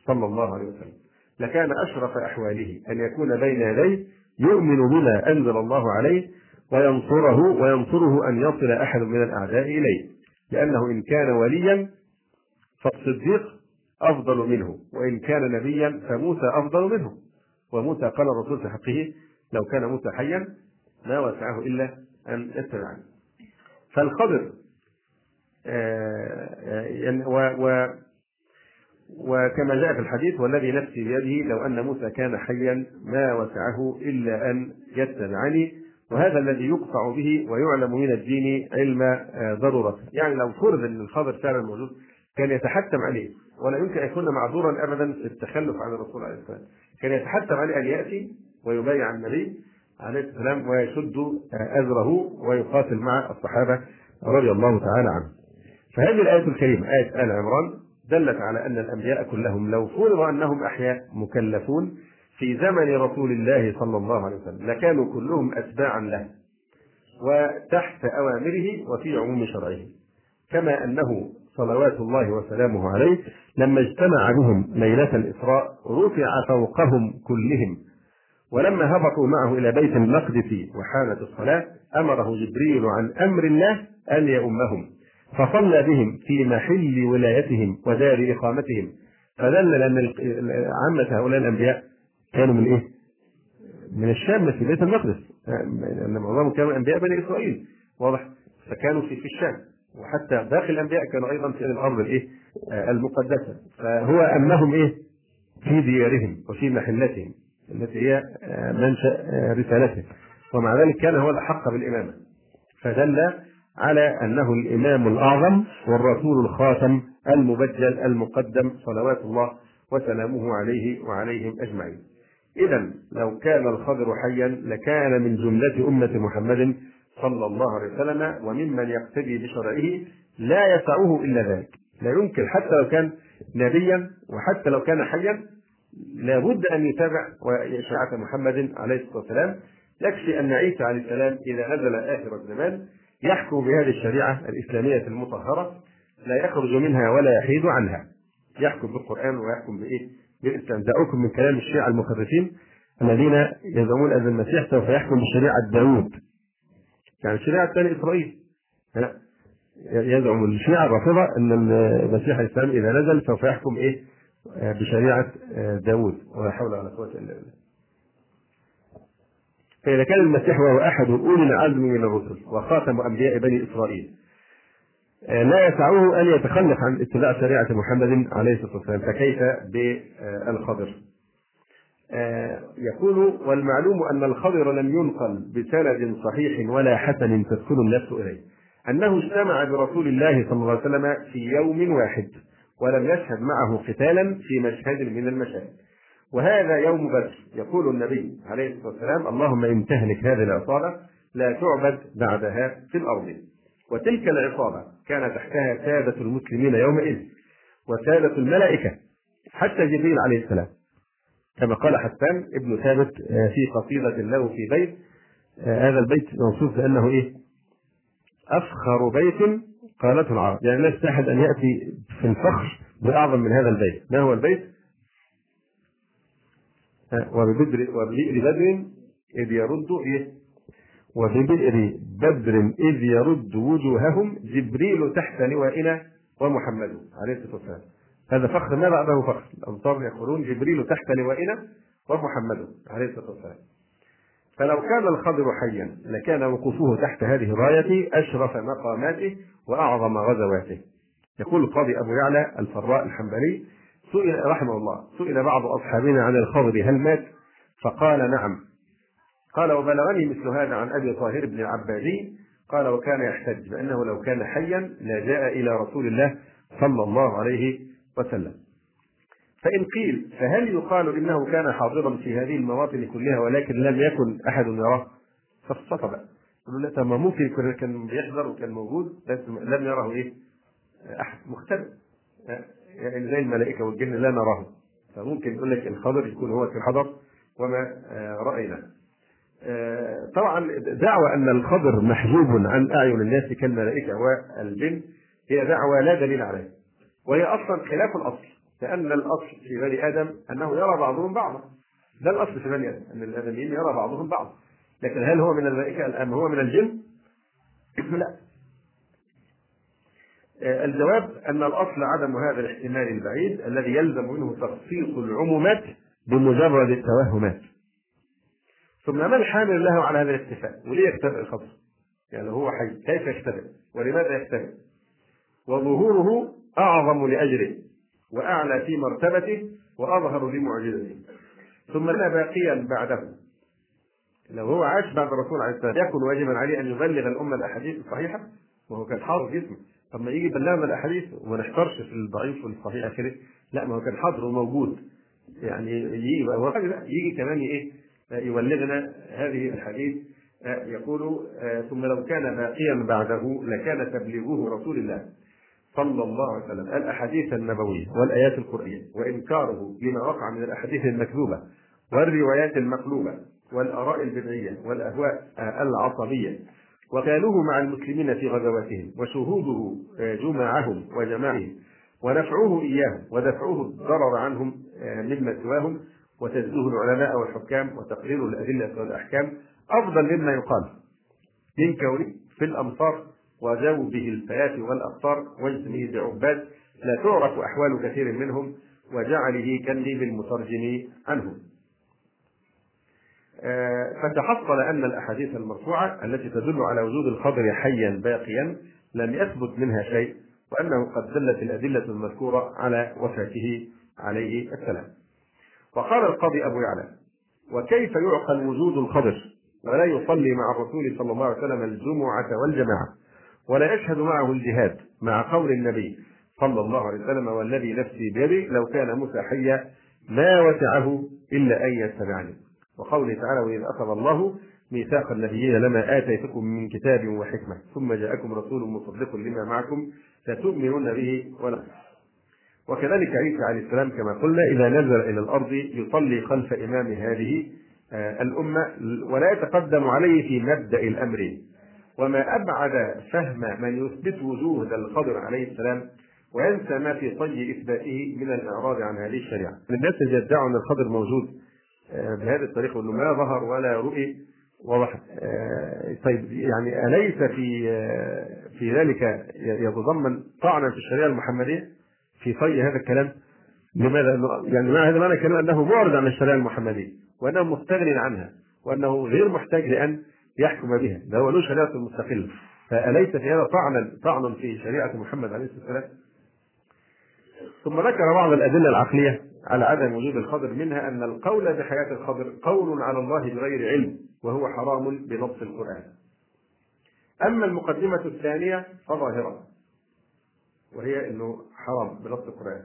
صلى الله عليه وسلم لكان أشرف أحواله أن يكون بين يديه يؤمن بما أنزل الله عليه وينصره وينصره أن يصل أحد من الأعداء إليه لأنه إن كان وليا فالصديق أفضل منه وإن كان نبيا فموسى أفضل منه. وموسى قال الرسول في حقه لو كان موسى حيا ما وسعه إلا أن يتبعني. فالخضر آه، آه، و وكما جاء في الحديث والذي نفسي بيده لو أن موسى كان حيا ما وسعه إلا أن يتبعني. وهذا الذي يقطع به ويعلم من الدين علم آه، ضرورته يعني لو فرض إن الخبر فعلا موجود كان يتحتم عليه. ولا يمكن أن يكون معذورا ابدا في التخلف عن الرسول عليه السلام كان يتحتم عليه أن يأتي ويبايع النبي عليه السلام ويشد آه، أزره ويقاتل مع الصحابة رضي الله تعالى عنهم. فهذه الآية الكريمة آية آل عمران دلت على أن الأنبياء كلهم لو فرض أنهم أحياء مكلفون في زمن رسول الله صلى الله عليه وسلم لكانوا كلهم أتباعا له وتحت أوامره وفي عموم شرعه. كما أنه صلوات الله وسلامه عليه لما اجتمع بهم ليلة الإسراء رفع فوقهم كلهم ولما هبطوا معه إلى بيت المقدس وحانت الصلاة أمره جبريل عن أمر الله أن يؤمهم. فصلى بهم في محل ولايتهم ودار إقامتهم فدل أن عامة هؤلاء الأنبياء كانوا من إيه؟ من الشام في بيت المقدس. لأن معظمهم كانوا أنبياء بني إسرائيل. واضح؟ فكانوا في في الشام. وحتى باقي الأنبياء كانوا أيضا في الأرض الإيه؟ المقدسة. فهو أنهم إيه؟ في ديارهم وفي محلتهم التي هي منشأ رسالتهم. ومع ذلك كان هو الأحق بالإمامة. فدل على أنه الإمام الأعظم والرسول الخاتم المبجل المقدم صلوات الله وسلامه عليه وعليهم أجمعين. إذا لو كان الخضر حيا لكان من جملة أمة محمد صلى الله عليه وسلم وممن يقتدي بشرعه لا يسعه إلا ذلك. لا يمكن حتى لو كان نبيا وحتى لو كان حيا لابد أن يتابع شريعة محمد عليه الصلاة والسلام. يكفي أن عيسى عليه السلام إذا نزل آخر الزمان يحكم بهذه الشريعة الإسلامية المطهرة لا يخرج منها ولا يحيد عنها. يحكم بالقرآن ويحكم بإيه؟ دعوكم من كلام الشيعة المخرفين الذين يزعمون أن المسيح سوف يحكم بشريعة داوود. يعني شريعة بني إسرائيل. يزعم الشيعة الرافضة أن المسيح الإسلام إذا نزل سوف يحكم إيه؟ بشريعة داوود. ولا حول ولا قوة إلا بالله. فإذا كان المسيح وهو أحد أولي العزم من الرسل وخاتم أنبياء بني إسرائيل. لا يسعه أن يتخلف عن اتباع شريعة محمد عليه الصلاة والسلام فكيف بالخضر؟ يقول والمعلوم أن الخضر لم ينقل بسند صحيح ولا حسن تدخل النفس إليه أنه اجتمع برسول الله صلى الله عليه وسلم في يوم واحد ولم يشهد معه قتالا في مشهد من المشاهد. وهذا يوم بدر يقول النبي عليه الصلاة والسلام اللهم إن تهلك هذه العصابة لا تعبد بعدها في الأرض. وتلك العصابة كان تحتها سادة المسلمين يومئذ وسادة الملائكة حتى جبريل عليه السلام. كما قال حسان ابن ثابت في قصيدة له في بيت هذا البيت موصوف بأنه إيه؟ أفخر بيت قالته العرب. يعني لا يستحد أن يأتي في الفخر بأعظم من هذا البيت. ما هو البيت؟ وببدر وبئر بدر إذ يرد إيه؟ وببئر بدر إذ يرد وجوههم جبريل تحت لوائنا ومحمد. عليه الصلاة والسلام. هذا فخر. ما بعده فخر؟ الأنصار يقولون جبريل تحت لوائنا ومحمد. عليه الصلاة والسلام. فلو كان الخضر حيا لكان وقوفه تحت هذه الراية أشرف مقاماته وأعظم غزواته. يقول القاضي أبو يعلى الفراء الحنبلي سئل رحمه الله سئل بعض أصحابنا عن الخضر هل مات؟ فقال نعم. قال وبلغني مثل هذا عن أبي طاهر بن العبادي قال وكان يحتج بأنه لو كان حيا لجاء إلى رسول الله صلى الله عليه وسلم. فإن قيل فهل يقال إنه كان حاضرا في هذه المواطن كلها ولكن لم يكن أحد يراه؟ بقى يقولوا لا ما ممكن كان بيحضر وكان موجود بس لم يره إيه؟ أحد. مختلف يعني زي الملائكة والجن لا نراه. فممكن يقول لك الخضر يكون هو في الحضر وما رأينا. طبعا دعوى أن الخضر محجوب عن أعين الناس كالملائكة والجن هي دعوة لا دليل عليها. وهي أصلا خلاف الأصل لأن الأصل في بني آدم أنه يرى بعضهم بعضا. ده الأصل في بني آدم أن الآدميين يرى بعضهم بعضا. لكن هل هو من الملائكة أم هو من الجن؟ لا. الجواب أن الأصل عدم هذا الاحتمال البعيد الذي يلزم منه تخصيص العمومات بمجرد التوهمات. ثم ما الحامل له على هذا الاختفاء؟ وليه يختفئ الخبر؟ يعني هو حي كيف يختفئ؟ ولماذا يختفئ؟ وظهوره أعظم لأجره وأعلى في مرتبته وأظهر لمعجزته ثم لا باقيا بعده لو هو عاش بعد الرسول عليه السلام يكون واجبا عليه أن يبلغ الأمة الأحاديث الصحيحة وهو كان حاضر جسمه طب ما يجي يبلغنا الأحاديث وما نحترش في الضعيف والصحيح آخره لا ما هو كان حاضر وموجود يعني يجي يجي كمان إيه يبلغنا هذه الحديث يقول ثم لو كان باقيا بعده لكان تبليغه رسول الله صلى الله عليه وسلم. الأحاديث النبوية والآيات القرآنية وإنكاره لما وقع من الأحاديث المكذوبة والروايات المقلوبة والآراء البدعية والأهواء العصبية. وقالوه مع المسلمين في غزواتهم وشهوده جمعهم وجماعهم ونفعه إياهم ودفعه الضرر عنهم مما سواهم. وتجزيه العلماء والحكام وتقرير الأدلة والأحكام أفضل مما يقال. من كونه في الأمصار وجوبه الفيات والأقطار واجتمه بعباد لا تعرف أحوال كثير منهم وجعله كاللي بالمترجم عنهم آه، فتحصل أن الأحاديث المرفوعة التي تدل على وجود الخضر حيا باقيا لم يثبت منها شيء وأنه قد دلت الأدلة المذكورة على وفاته عليه السلام. وقال القاضي أبو يعلى وكيف يعقل وجود الخضر ولا يصلي مع الرسول صلى الله عليه وسلم الجمعة والجماعة ولا يشهد معه الجهاد مع قول النبي صلى الله عليه وسلم والذي نفسي بيده لو كان موسى حيا ما وسعه إلا أن يتبعني. وقوله تعالى وإذ أخذ الله ميثاق النبيين لما آتيتكم من كتاب وحكمة ثم جاءكم رسول مصدق لما معكم لتؤمنون به ولا وكذلك عيسى عليه السلام كما قلنا إذا نزل إلى الأرض يصلي خلف إمام هذه آه، الأمة ولا يتقدم عليه في مبدأ الأمر. وما أبعد فهم من يثبت وجود الخضر عليه السلام وينسى ما في طي إثباته من الإعراض عن هذه الشريعة. الناس اللي يدعوا أن الخضر موجود آه، بهذه الطريقة وأنه ما ظهر ولا رؤي واضح. آه، طيب يعني أليس في في ذلك يتضمن طعنا في الشريعة المحمدية؟ في طي هذا الكلام لماذا؟ يعني ما هذا معنى كلام أنه معرض عن الشريعة المحمدية وانه مستغن عنها وأنه غير محتاج لأن يحكم بها ده هو له شريعة مستقلة. فأليس في هذا طعنا طعنا في شريعة محمد عليه الصلاة والسلام؟ ثم ذكر بعض الأدلة العقلية على عدم وجود الخضر منها أن القول بحياة الخضر قول على الله بغير علم وهو حرام بنص القرآن. أما المقدمة الثانية فظاهرة. وهي إنه حرام بنص القرآن.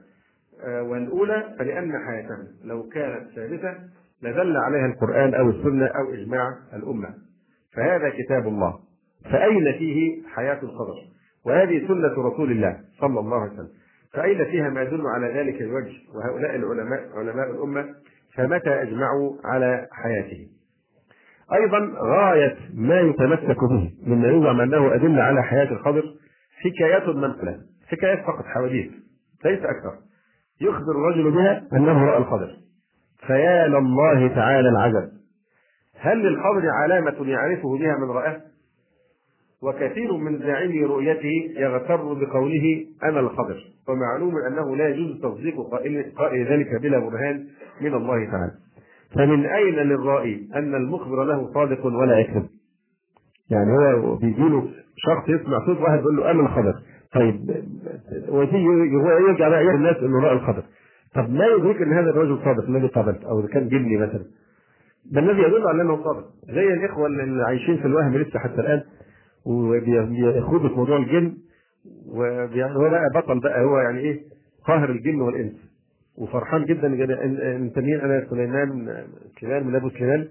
آه، والأولى فلأن حياته لو كانت ثابتة لدل عليها القرآن أو السنة أو إجماع الأمة. فهذا كتاب الله. فأين فيه حياة الخضر وهذه سنة رسول الله صلى الله عليه وسلم. فأين فيها ما يدل على ذلك الوجه وهؤلاء العلماء علماء الأمة؟ فمتى أجمعوا على حياته؟ أيضا غاية ما يتمسك به مما يزعم أنه أدلة على حياة الخضر حكايات منقلة حكايات فقط حواديت ليس أكثر. يخبر الرجل بها أنه رأى الخضر فيا لله تعالى العجب. هل للخبر علامة يعرفه بها من رآه؟ وكثير من زاعمي رؤيته يغتر بقوله أنا الخبر ومعلوم أنه لا يجوز تصديق قائل, قائل ذلك بلا برهان من الله تعالى. فمن أين للرائي أن المخبر له صادق ولا يكذب؟ يعني هو بيجي له شخص يسمع صوت واحد يقول له أنا الخبر طيب وتيجي يرجع بقى الناس إنه رأى الخبر. طب ما يدرك إن هذا الرجل صادق؟ الذي قابلت أو كان جني مثلا. ده الذي يدل على أنه صادق؟ زي الإخوة اللي عايشين في الوهم لسه حتى الآن وبيخوضوا في موضوع الجن وهو بقى بطل بقى هو يعني إيه؟ قاهر الجن والإنس. وفرحان جدا انت مين أنا سليمان سليمان من أبو سليمان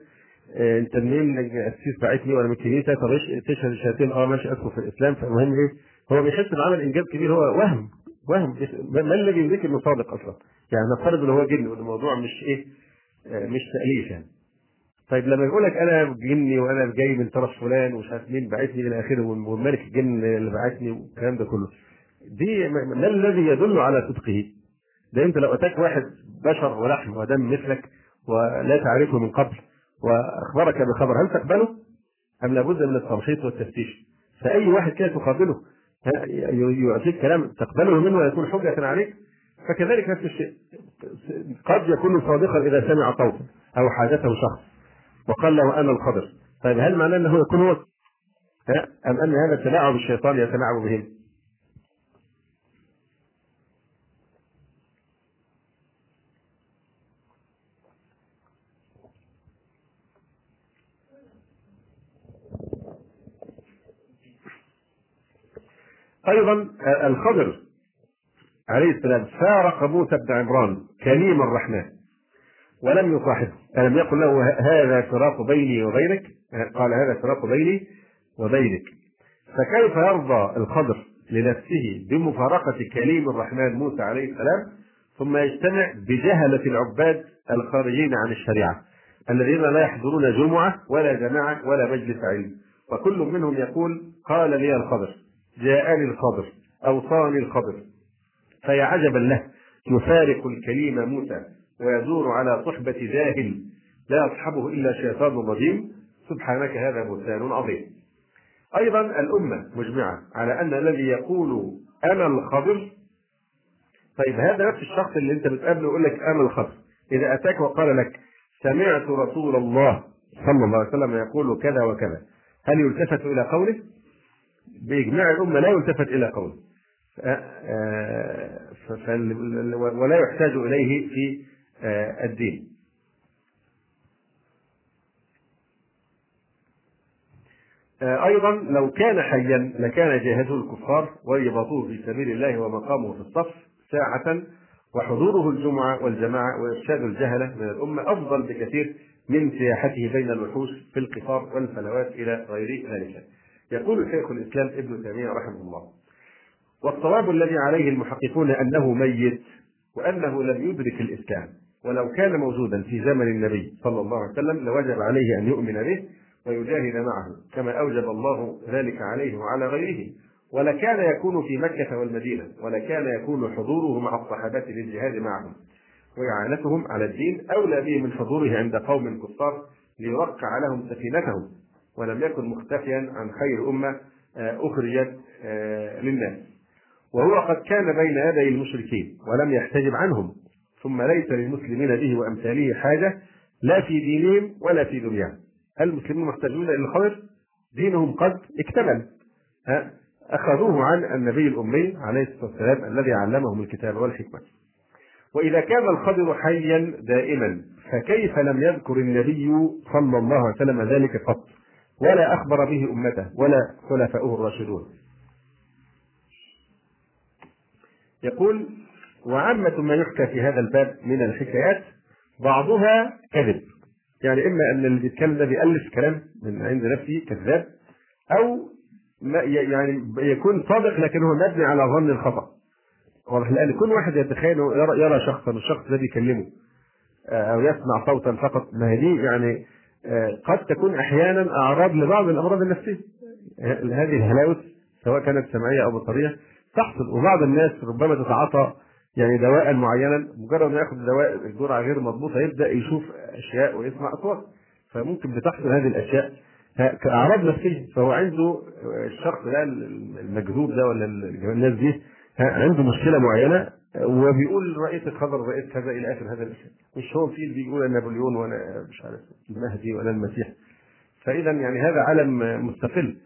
انت منين السيس بعتني وأنا من الكنيسه طب تشهد الشهادتين آه ماشي أدخل في الإسلام. فالمهم إيه؟ هو بيحس بعمل انجاز كبير هو وهم وهم ما الذي يدرك إنه صادق أصلا يعني نفترض ان هو جن والموضوع مش إيه آه، مش تأليف يعني طيب لما يقول لك أنا جني وأنا جاي من طرف فلان ومش عارف مين بعتني إلى آخره والملك الجن اللي بعتني والكلام ده كله دي ما الذي يدل على صدقه؟ ده أنت لو أتاك واحد بشر ولحم ودم مثلك ولا تعرفه من قبل وأخبرك بخبر هل تقبله؟ أم لابد من التمشيط والتفتيش؟ فأي واحد كده تقابله يعطيك كلام تقبله منه ويكون حجة عليك. فكذلك نفس الشيء قد يكون صادقا إذا سمع صوتا أو حاجته شخص وقال له أنا الخضر. طيب هل معناه أنه يكون هو؟ أم أن هذا تلاعب الشيطان يتلاعب بهم؟ أيضا الخضر. عليه السلام فارق موسى بن عمران كليم الرحمن ولم يصاحبه. ألم يقل له هذا فراق بيني وبينك؟ قال هذا فراق بيني وبينك. فكيف يرضى الخضر لنفسه بمفارقة كليم الرحمن موسى عليه السلام ثم يجتمع بجهلة العباد الخارجين عن الشريعة الذين لا يحضرون جمعة ولا جماعة ولا مجلس علم؟ وكل منهم يقول قال لي الخضر. جاءني الخضر أوصاني الخضر. فيا عجبا له يفارق الكليم موسى ويدور على صحبة جاهل لا يصحبه إلا شيطان رجيم. سبحانك هذا بهتان عظيم. أيضا الأمة مجمعة على أن الذي يقول أنا الخضر طيب هذا نفس الشخص اللي أنت بتقابله يقول لك أنا الخضر. إذا أتاك وقال لك سمعت رسول الله صلى الله عليه وسلم يقول كذا وكذا هل يلتفت إلى قوله؟ بإجماع الأمة لا يلتفت إلى قوله ولا يحتاج إليه في الدين أيضا لو كان حيا لكان جاهده الكفار ورباطوه في سبيل الله ومقامه في الصف ساعة وحضوره الجمعة والجماعة وإرشاد الجهلة من الأمة أفضل بكثير من سياحته بين الوحوش في القطار والفلوات إلى غير ذلك. يقول شيخ الإسلام ابن تيمية رحمه الله: والصواب الذي عليه المحققون أنه ميت وأنه لم يدرك الإسلام ولو كان موجودا في زمن النبي صلى الله عليه وسلم لوجب عليه أن يؤمن به ويجاهد معه كما أوجب الله ذلك عليه وعلى غيره. ولكان يكون في مكة والمدينة ولكان يكون حضوره مع الصحابة للجهاد معهم وإعانتهم على الدين أولى به من حضوره عند قوم كفار ليوقع لهم سفينتهم. ولم يكن مختفيا عن خير أمة آه، أخرجت آه، للناس وهو قد كان بين يدي المشركين ولم يحتجب عنهم. ثم ليس للمسلمين به وأمثاله حاجة لا في دينهم ولا في دنياهم. المسلمون محتاجون إلى الخير؟ دينهم قد اكتمل. أخذوه عن النبي الأمي عليه الصلاة والسلام الذي علمهم الكتاب والحكمة. وإذا كان الخضر حيا دائما فكيف لم يذكر النبي صلى الله عليه وسلم ذلك قط ولا أخبر به أمته ولا خلفاؤه الراشدون. يقول وعامة ما يحكى في هذا الباب من الحكايات بعضها كذب. يعني إما أن اللي بيتكلم ده بيألف كلام من عند نفسه كذاب أو ما يعني يكون صادق لكن هو مبني على ظن الخطأ. واضح لأن كل واحد يتخيل يرى, يرى شخصا والشخص ده بيكلمه آه، أو يسمع صوتا فقط ما هي دي يعني قد تكون أحيانا أعراض لبعض الأمراض النفسية. هذه الهلاوس سواء كانت سمعية أو بصرية تحصل وبعض الناس ربما تتعاطى يعني دواء معينا مجرد ما يأخذ دواء الجرعة غير مضبوطة يبدأ يشوف أشياء ويسمع أصوات. فممكن بتحصل هذه الأشياء كأعراض نفسية. فهو عنده الشخص ده المجذوب ده ولا الناس دي عنده مشكلة معينة وبيقول رئيس الخبر رئيس كذا إلى آخر هذا الاشياء مش هو في بيقول نابليون وأنا مش عارف المهدي ولا المسيح. فإذا يعني هذا عالم مستقل.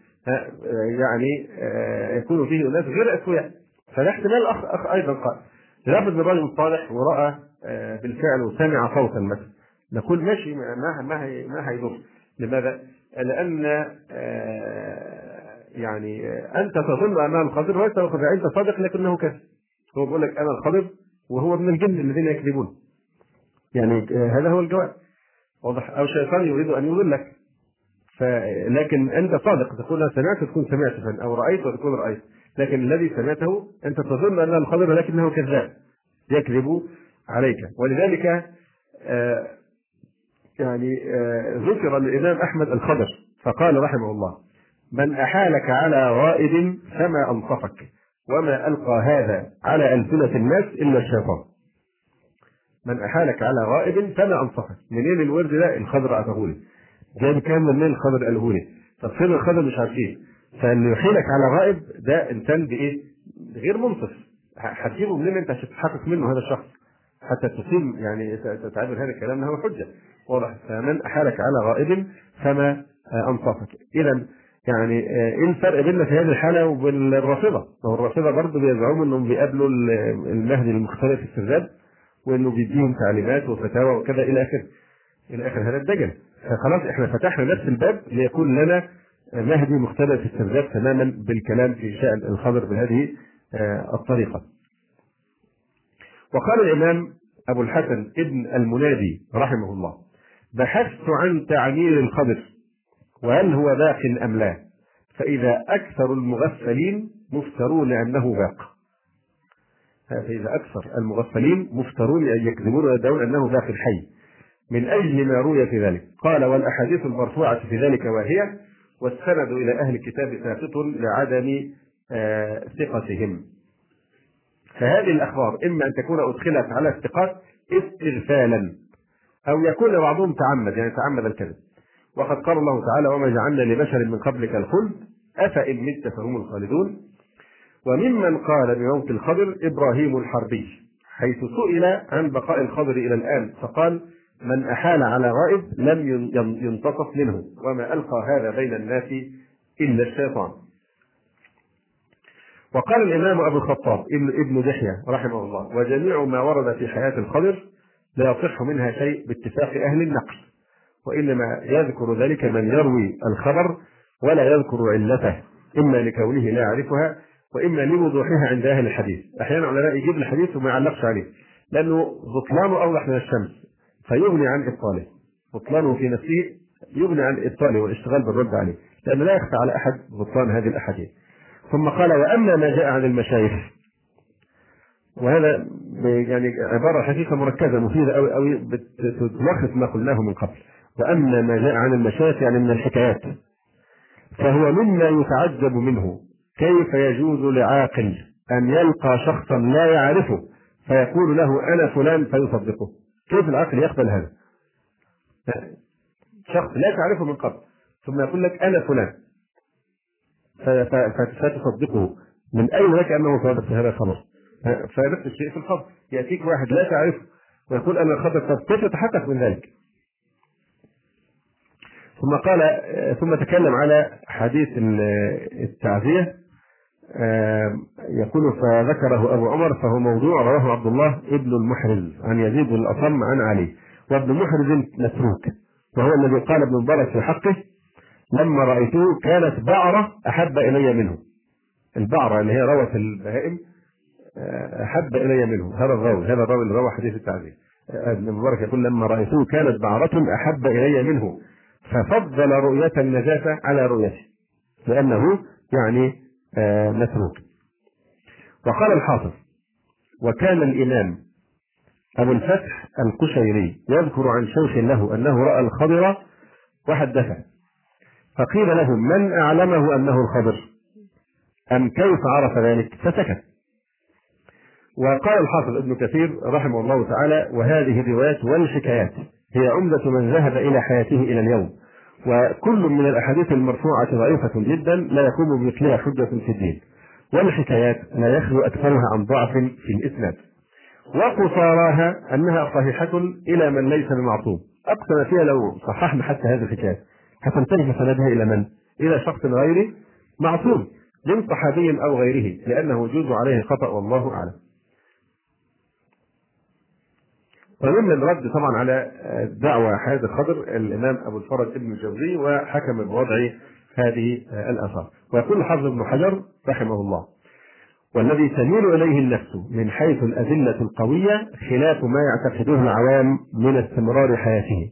يعني آه، يكون فيه أناس غير أسوياء. فده احتمال اخ أخ أيضا. قال لابد من رجل صالح ورأى آه، بالفعل وسمع صوتا مثلا. نقول ماشي ما ما ما هيضر. لماذا؟ لأن آه، يعني أنت تظن انها الخضر وليس الخضر انت صادق لكنه كذب هو بيقول لك أنا الخضر وهو من الجن الذين يكذبون. يعني هذا هو الجواب. واضح؟ أو شيطان يريد أن يضلك لكن أنت صادق تقول أنا سمعت تكون سمعت أو رأيت وتكون رأيت. لكن الذي سمعته أنت تظن انه الخضر لكنه كذاب. يكذب عليك. ولذلك آه يعني آه ذكر الإمام أحمد الخضر فقال رحمه الله من أحالك على غائب فما أنصفك. وما ألقى هذا على ألسنة الناس إلا الشيطان. من أحالك على غائب فما انصفك منين الورد ده؟ الخضر اتقولي جايب كام منين الخضر قاله لي طب فين الخضر؟ مش عارفين. فاللي يحيلك على غائب ده إنسان بإيه؟ غير منصف. هتجيبه منين؟ أنت عشان تتحقق منه هذا الشخص. حتى تقيم يعني تعتبر هذا الكلام له حجة. واضح. فمن أحالك على غائب فما انصفك اذا يعني إيه الفرق بيننا في هذه الحالة وبين الرافضه؟ هو الرافضة برضه بيزعموا إنهم بيقابلوا المهدي المختلف السرداب وإنه بيديهم تعليمات وفتاوى وكذا إلى اخره إلى آخر هذا الدجل فخلاص إحنا فتحنا نفس الباب ليكون لنا مهدي مختلف السرداب تماما بالكلام في شأن الخبر بهذه آه، الطريقة وقال الإمام أبو الحسن ابن المنادي رحمه الله بحثت عن تعمير الخبر وهل هو باق أم لا؟ فإذا أكثر المغفلين مفترون أنه باق فإذا أكثر المغفلين مفترون أن يكذبون ويدعون أنه باق حي من أجل ما روي في ذلك. قال والأحاديث المرفوعة في ذلك وهي والسند إلى أهل الكتاب ساقط لعدم آه، ثقتهم. فهذه الأخبار إما أن تكون أدخلت على الثقات استغفالا أو يكون بعضهم تعمد يعني تعمد الكذب. وقد قال الله تعالى وما جعلنا لبشر من قبلك الخلد أفإن مت فهم الخالدون. وممن قال بموت الخضر إبراهيم الحربي حيث سئل عن بقاء الخضر إلى الآن فقال من أحال على غائب لم ينتصف منه وما ألقى هذا بين الناس إلا الشيطان. وقال الإمام أبو الخطاب ابن دحية رحمه الله وجميع ما ورد في حياة الخضر لا يصح منها شيء باتفاق أهل النقل. وإنما يذكر ذلك من يروي الخبر ولا يذكر علته إما لكونه لا يعرفها وإما لوضوحها عند أهل الحديث. أحيانا العلماء يجيب الحديث وما يعلقش عليه لأنه بطلانه أوضح من الشمس فيغني عن إبطاله. بطلانه في نفسه يغني عن إبطاله والاشتغال بالرد عليه لأنه لا يخفى على أحد بطلان هذه الأحاديث. ثم قال وأما ما جاء عن المشايخ وهذا يعني عبارة حقيقة مركزة مفيدة أوي أوي بتلخص ما قلناه من قبل. وأما ما جاء عن المشايخ يعني من الحكايات. فهو مما يتعجب منه. كيف يجوز لعاقل أن يلقى شخصا لا يعرفه فيقول له أنا فلان فيصدقه؟ كيف العقل يقبل هذا؟ شخص لا تعرفه من قبل ثم يقول لك أنا فلان. فتصدقه. من أين لك أنه صادق في هذا الخبر؟ فنفس الشيء في الخبر. يأتيك واحد لا تعرفه ويقول أنا الخبر كيف تتحقق من ذلك؟ ثم قال ثم تكلم على حديث التعزية يقول فذكره أبو عمر فهو موضوع رواه عبد الله ابن المحرز عن يزيد الأصم عن علي وابن محرز متروك وهو الذي قال ابن مبارك في حقه لما رأيته كانت بعرة أحب إلي منه. البعرة اللي هي روت البهائم أحب إلي منه. هذا الراوي هذا الراوي اللي روى حديث التعزية. ابن مبارك يقول لما رأيته كانت بعرة أحب إلي منه. ففضل رؤية النجاة على رؤيته لأنه يعني متروك وقال الحافظ وكان الإمام أبو الفتح القشيري يذكر عن شيخ له أنه رأى الخضر وحدثه فقيل له من أعلمه أنه الخضر؟ أم كيف عرف ذلك؟ فسكت. وقال الحافظ ابن كثير رحمه الله تعالى وهذه الروايات والحكايات هي عمدة من ذهب إلى حياته إلى اليوم. وكل من الأحاديث المرفوعة ضعيفة جدا لا يقوم بمثلها حجة في الدين. والحكايات لا يخلو أكثرها عن ضعف في الإسناد. وقصاراها أنها صحيحة إلى من ليس بمعصوم. أقسم فيها لو صححنا حتى هذه الحكايات. هتنتهي سندها إلى من؟ إلى شخص غير معصوم من صحابي أو غيره لأنه يجوز عليه خطأ والله أعلم. ومن الرد طبعا على دعوى حياة الخضر الإمام أبو الفرج ابن الجوزي وحكم بوضع هذه الآثار. ويقول الحافظ ابن حجر رحمه الله والذي تميل إليه النفس من حيث الأدلة القوية خلاف ما يعتقده العوام من استمرار حياته.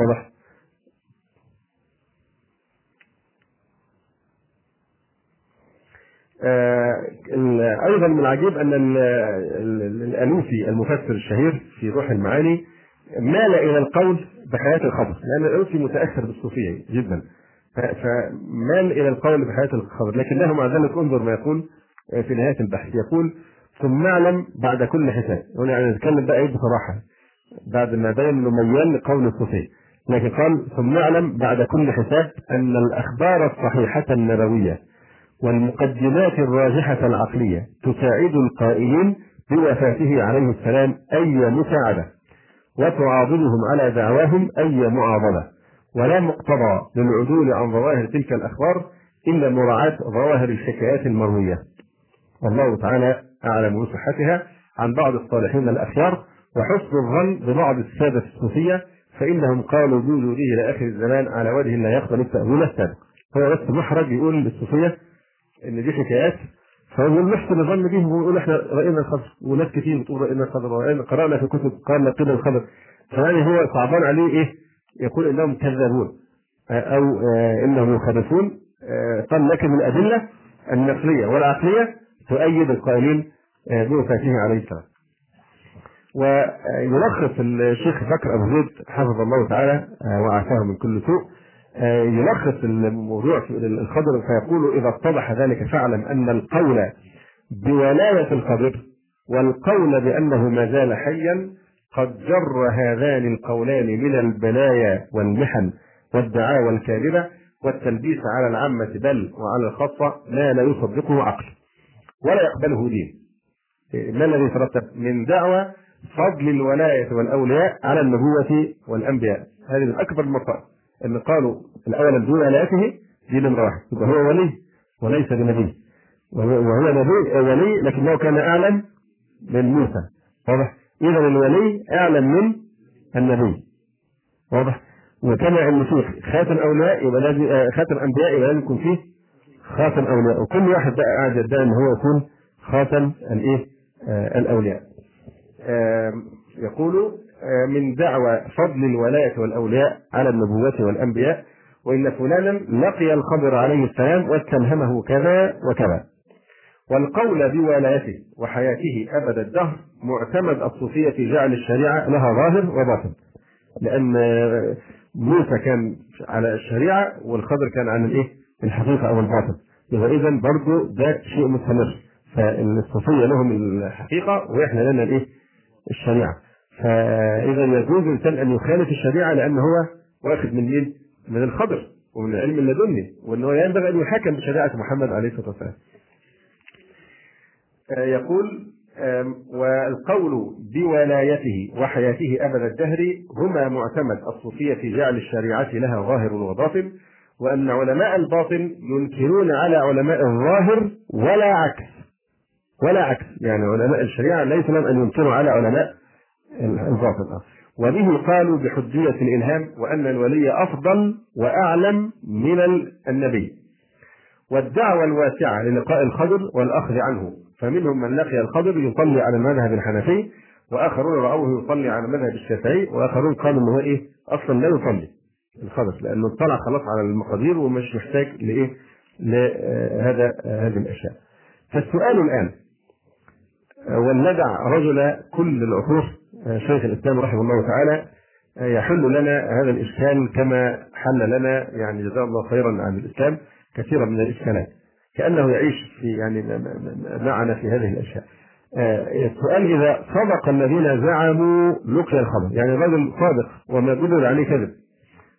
واضح؟ أيضا من العجيب أن الالوسي المفسر الشهير في روح المعاني مال إلى القول بحياة الخبر لأن الالوسي متأثر بالصوفية جدا. فمال إلى القول بحياة الخبر لكنه مع ذلك انظر ما يقول في نهاية البحث. يقول ثم اعلم بعد كل حساب. هنا يعني نتكلم بقى إيه بصراحة بعد ما بين إنه ميال لقول الصوفية. لكن قال ثم اعلم بعد كل حساب أن الأخبار الصحيحة النبوية. والمقدمات الراجحة العقلية تساعد القائلين بوفاته عليه السلام أي مساعدة وتعاضدهم على دعواهم أي معاضدة. ولا مقتضى للعدول عن ظواهر تلك الأخبار إلا مراعاة ظواهر الحكايات المروية. والله تعالى أعلم بصحتها عن بعض الصالحين الأخيار وحسن الظن ببعض السادة الصوفية فإنهم قالوا بوجوده إلى آخر الزمان على وجه لا يقبل التأويل السابق هو بس محرج يقول للصوفية إن دي حكايات فهو نحسن الظن بيهم ونقول إحنا رأينا الخبر وناس كتير بتقول رأينا الخبر ورأينا قرأنا في كتب قال لقينا الخبر فيعني هو صعبان عليه إيه؟ يقول إنهم كذابون أو إنهم مخرفون قال لكن الأدلة النقلية والعقلية تؤيد القائلين بوفاته عليه السلام. ويلخص الشيخ بكر أبو زيد حفظه الله تعالى وعافاه من كل سوء يلخص الموضوع في الخضر فيقول إذا اتضح ذلك فاعلم أن القول بولاية الخضر والقول بأنه ما زال حيا قد جر هذان القولان من البلايا والمحن والدعاوى الكاذبة والتلبيس على العامة بل وعلى الخاصة ما لا يصدقه عقل ولا يقبله دين. ما الذي يترتب من دعوى فضل الولاية والأولياء على النبوة والأنبياء. هذه من أكبر المصائب. أن قالوا الأول دون ولايته دي نمرة واحد يبقى هو ولي وليس بنبي وهو نبي ولي لكنه كان أعلم من موسى. واضح؟ إذا الولي أعلم من النبي. واضح؟ وكما في خاتم أولياء يبقى لازم آه، خاتم أنبياء يبقى لازم يكون فيه خاتم أولياء. وكل واحد بقى قاعد يدعي إن هو يكون خاتم الإيه؟ آه الأولياء. آه يقول من دعوى فضل الولاية والأولياء على النبوة والأنبياء وإن فلانا لقي الخضر عليه السلام واستلهمه كذا وكذا. والقول بولايته وحياته أبد الدهر معتمد الصوفية في جعل الشريعة لها ظاهر وباطن. لأن موسى كان على الشريعة والخضر كان على الإيه؟ الحقيقة أو الباطن. يبقى إذا برضه ده شيء مستمر. فالصوفية لهم الحقيقة وإحنا لنا الإيه؟ الشريعة. فإذا يجوز الإنسان أن يخالف الشريعة لأن هو واخد من مين؟ من الخضر ومن العلم اللدني وأنه ينبغي أن يحكم بشريعة محمد عليه الصلاة والسلام آه، يقول والقول بولايته وحياته أبد الدهر هما معتمد الصوفية في جعل الشريعة لها ظاهر وباطن وأن علماء الباطن ينكرون على علماء الظاهر ولا عكس ولا عكس يعني علماء الشريعة ليس لهم أن ينكروا على علماء الباطن وبه قالوا بحجية الإلهام وأن الولي أفضل وأعلم من النبي. والدعوة الواسعة للقاء الخضر والأخذ عنه. فمنهم من لقي الخضر يصلي على المذهب الحنفي وآخرون رأوه يصلي على المذهب الشافعي وآخرون قالوا ان هو إيه؟ أصلا لا يصلي الخضر لأنه اطلع خلاص على المقادير ومش محتاج لإيه؟ لهذا هذه الأشياء. فالسؤال الآن ولندع رجل كل العصور شيخ الإسلام رحمه الله تعالى يحل لنا هذا الاشكال كما حل لنا يعني جزاه الله خيرا عن الإسلام كثيرا من الاشكالات كأنه يعيش في يعني معنا في هذه الأشياء. آه، السؤال إذا صدق الذين زعموا لقي الخبر، يعني رجل صادق وما دل عليه كذب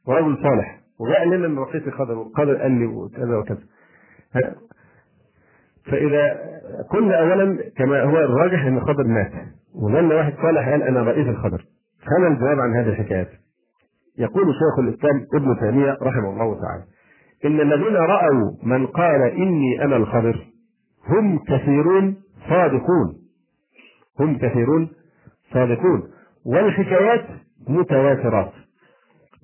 ورجل صالح وجاء لنا من لقيت الخبر والقدر قال لي وكذا وكذا. فإذا كنا اولا كما هو الراجح أن الخبر مات. وظل واحد صالح قال أنا رئيس الخبر. فما الجواب عن هذه الحكايات؟ يقول شيخ الإسلام ابن تيمية رحمه الله تعالى إن الذين رأوا من قال إني أنا الخضر هم كثيرون صادقون. هم كثيرون صادقون. والحكايات متواترات.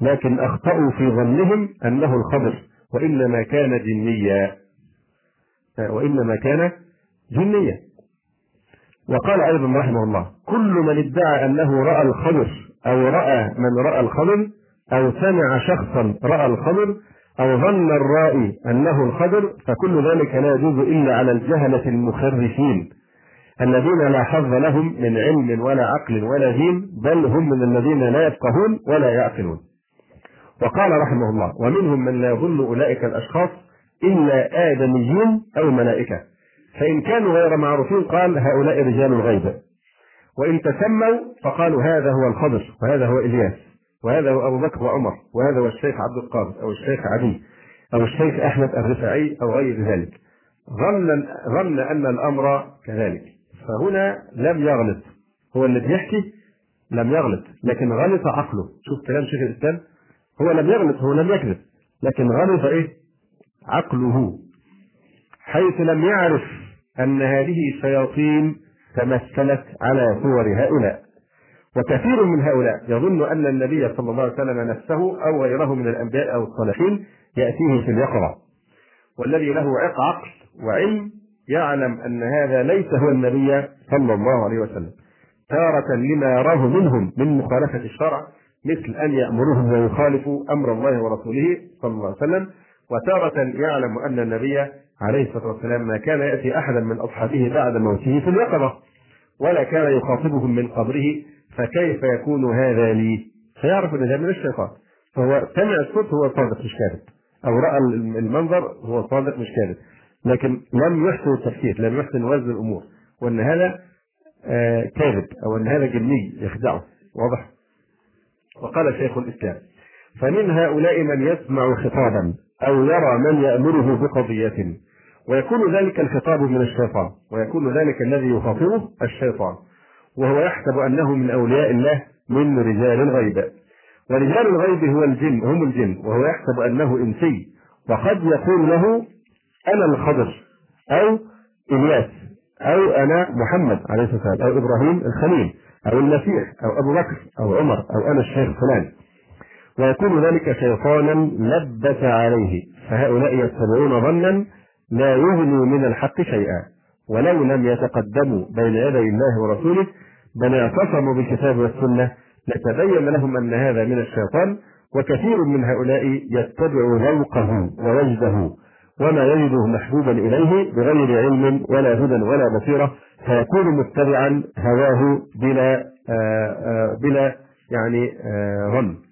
لكن أخطأوا في ظنهم أنه الخضر وإنما كان جنيا. وإنما كان جنيا وقال أيضا رحمه الله كل من ادعى أنه رأى الخضر أو رأى من رأى الخضر أو سمع شخصا رأى الخضر أو ظن الرائي أنه الخضر فكل ذلك لا يجوز إلا على الجهلة المخرفين الذين لا حظ لهم من علم ولا عقل ولا دين بل هم من الذين لا يفقهون ولا يعقلون. وقال رحمه الله ومنهم من لا يظن أولئك الأشخاص إلا آدميين أو ملائكة فإن كانوا غير معروفين قال هؤلاء رجال الغيب. وإن تسموا فقالوا هذا هو الخضر وهذا هو إلياس وهذا هو أبو بكر وعمر وهذا هو الشيخ عبد القادر أو الشيخ علي أو الشيخ أحمد الرفاعي أو غير ذلك. ظن ظن أن الأمر كذلك. فهنا لم يغلط. هو اللي بيحكي لم يغلط. لكن غلط عقله شوف كلام شيخ الإسلام. هو لم يغلط هو لم يكذب. لكن غلط إيه؟ عقله حيث لم يعرف أن هذه شياطين تمثلت على صور هؤلاء. وكثير من هؤلاء يظن أن النبي صلى الله عليه وسلم نفسه أو غيره من الأنبياء أو الصالحين يأتيه في اليقظة. والذي له عق عقل وعلم يعلم أن هذا ليس هو النبي صلى الله عليه وسلم. تارة لما يراه منهم من مخالفة الشرع مثل أن يأمرهم ويخالفوا أمر الله ورسوله صلى الله عليه وسلم وتارة يعلم أن النبي عليه الصلاة والسلام ما كان يأتي أحدا من أصحابه بعد موته في اليقظة ولا كان يخاطبهم من قبره فكيف يكون هذا لي؟ فيعرف ان ده من الشيطان. فهو سمع الصوت هو صادق مش كاذب. أو رأى المنظر هو صادق مش كاذب. لكن لم يحسن التفكير لم يحسن وزن الأمور. وأن هذا آه كاذب أو أن هذا جني يخدعه. واضح؟ وقال شيخ الإسلام فمن هؤلاء من يسمع خطابا. أو يرى من يأمره بقضية. ويكون ذلك الخطاب من الشيطان. ويكون ذلك الذي يخاطبه الشيطان. وهو يحسب أنه من أولياء الله من رجال الغيب. ورجال الغيب هو الجن هم الجن. وهو يحسب أنه إنسي. وقد يقول له أنا الخضر أو إلياس أو أنا محمد عليه الصلاة والسلام أو إبراهيم الخليل أو المسيح أو أبو بكر أو عمر أو أنا الشيخ فلان. ويكون ذلك شيطانا لبس عليه. فهؤلاء يتبعون ظنا لا يغني من الحق شيئا. ولو لم يتقدموا بين يدي الله ورسوله بل اعتصموا بالكتاب والسنة لتبين لهم أن هذا من الشيطان وكثير من هؤلاء يتبع ذوقه ووجده. وما يجده محبوبا إليه بغير علم ولا هدى ولا بصيرة فيكون متبعا هواه بلا آآ آه، آآ آه، بلا يعني آه، ظن.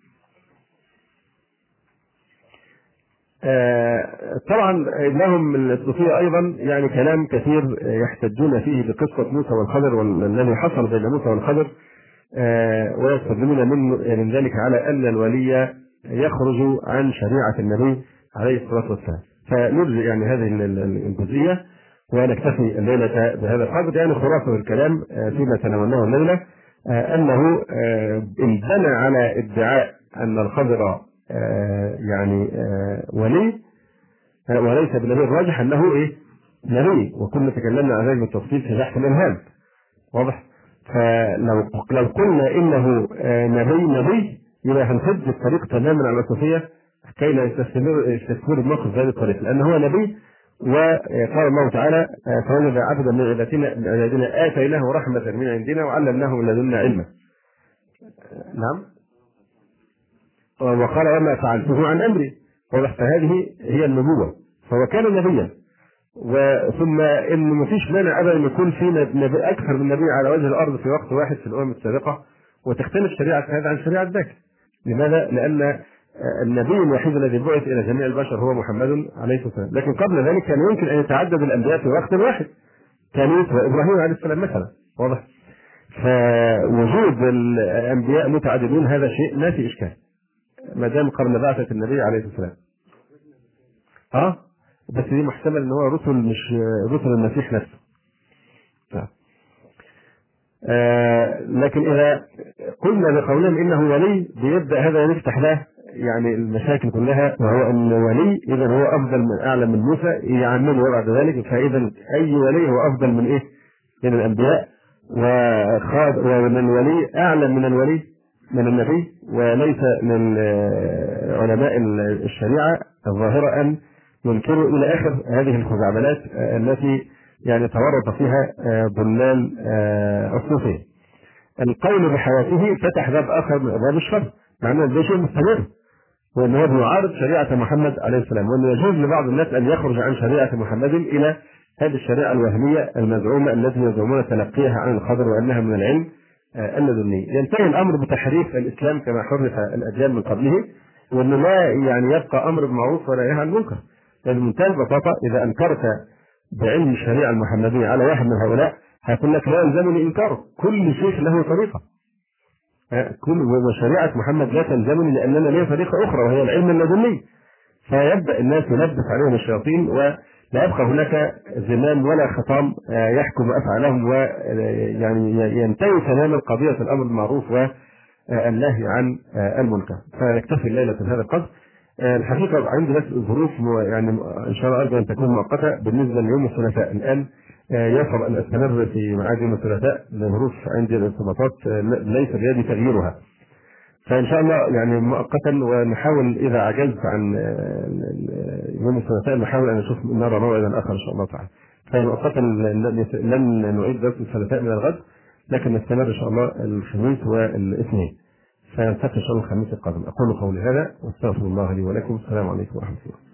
طبعا لهم الصوفية أيضا يعني كلام كثير يحتجون فيه بقصة موسى والخضر والذي حصل بين موسى والخضر آه، ويستدلون من من ذلك على أن الولي يخرج عن شريعة النبي عليه الصلاة والسلام. فنرجع يعني هذه الجزئية ونكتفي الليلة بهذا القدر يعني خلاصة الكلام آه، فيما تناولناه الليلة أنه انبنى على ادعاء أن الخضر آه، يعني آه، ولي آه، وليس بالنبي الراجح أنه إيه؟ نبي وكنا تكلمنا عن ذلك بالتفصيل في بحث الالهام واضح؟ فلو لو قلنا إنه نبي نبي يبقى هنسد الطريق تماما على الصوفيه كي لا يستثمر يستثمر الموقف بهذه الطريقة لأن هو نبي وقال الله تعالى فوجد عبدا من عبادنا من عبادنا آتيناه رحمة من عندنا وعلمناه من لدنا علما. نعم وقال وما فعلته عن أمري واضح فهذه هي النبوة فهو كان نبيا وثم إن ما فيش مانع ابدا يكون في نبي أكثر من نبي على وجه الأرض في وقت واحد في الأمم السابقة وتختلف شريعة هذا عن شريعة ذاك لماذا؟ لأن النبي الوحيد الذي بعث إلى جميع البشر هو محمد عليه الصلاة والسلام، لكن قبل ذلك كان يمكن أن يتعدد الأنبياء في وقت واحد. كان إبراهيم عليه السلام مثلا، واضح؟ فوجود الأنبياء متعددون هذا شيء ما في إشكال. ما دام قبل بعثة النبي عليه الصلاة والسلام. آه بس دي محتمل إن هو رسل مش رسل المسيح نفسه. طيب. آه لكن إذا قلنا بقولهم إنه ولي بيبدأ هذا يفتح له يعني المشاكل كلها وهو إن ولي اذا هو أفضل من اعلى من موسى يعمله بعد ذلك فاذا أي ولي هو أفضل من إيه؟ من الأنبياء وخاض ومن الولي أعلم من الولي من النبي وليس من علماء الشريعة الظاهرة أن ينكروا إلى آخر هذه الخزعبلات التي يعني تورط فيها ضلال الصوفية. القول بحياته فتح باب آخر من أبواب الشر مع أن ده شيء مستمر وأن هو بيعارض شريعة محمد عليه السلام وأنه يجوز لبعض الناس أن يخرج عن شريعة محمد إلى هذه الشريعة الوهمية المزعومة التي يزعمون تلقيها عن الخضر وأنها من العلم اللدني ينتهي الأمر بتحريف الإسلام كما حرف الأديان من قبله وانه لا يعني يبقى أمر بالمعروف ولا ينهى عن المنكر. بمنتهى البساطة إذا أنكرت بعلم الشريعة المحمدية على واحد من هؤلاء هيقول لك لا يلزمني انكاره كل شيخ له طريقة. كل وشريعة محمد لا تلزمني لأننا لي طريقة أخرى وهي العلم اللدني فيبدأ الناس يلبس عليهم الشياطين و لا يبقى هناك زمام ولا خطام آه، يحكم افعالهم ويعني آه، ينتهي تماما قضيه الأمر بالمعروف والنهي عن آه، المنكر. فنكتفي الليلة بهذا القدر. الحقيقة عندي بس ظروف يعني إن شاء الله أرجو أن تكون مؤقتة. بالنسبة ليوم الثلاثاء الآن يصعب ان استمر في ميعاد يوم الثلاثاء لظروف عندي الارتباطات ليس بيدي تغييرها. فإن شاء الله يعني مؤقتا ونحاول إذا عجزت عن آه، يوم الثلاثاء نحاول أن نشوف نرى موعدا آخر إن شاء الله تعالى. فمؤقتا لن نعيد درس الثلاثاء من الغد لكن نستمر إن شاء الله الخميس والاثنين. فنلتقي إن شاء الله الخميس القادم. أقول قولي هذا واستغفر الله لي ولكم السلام عليكم ورحمة الله.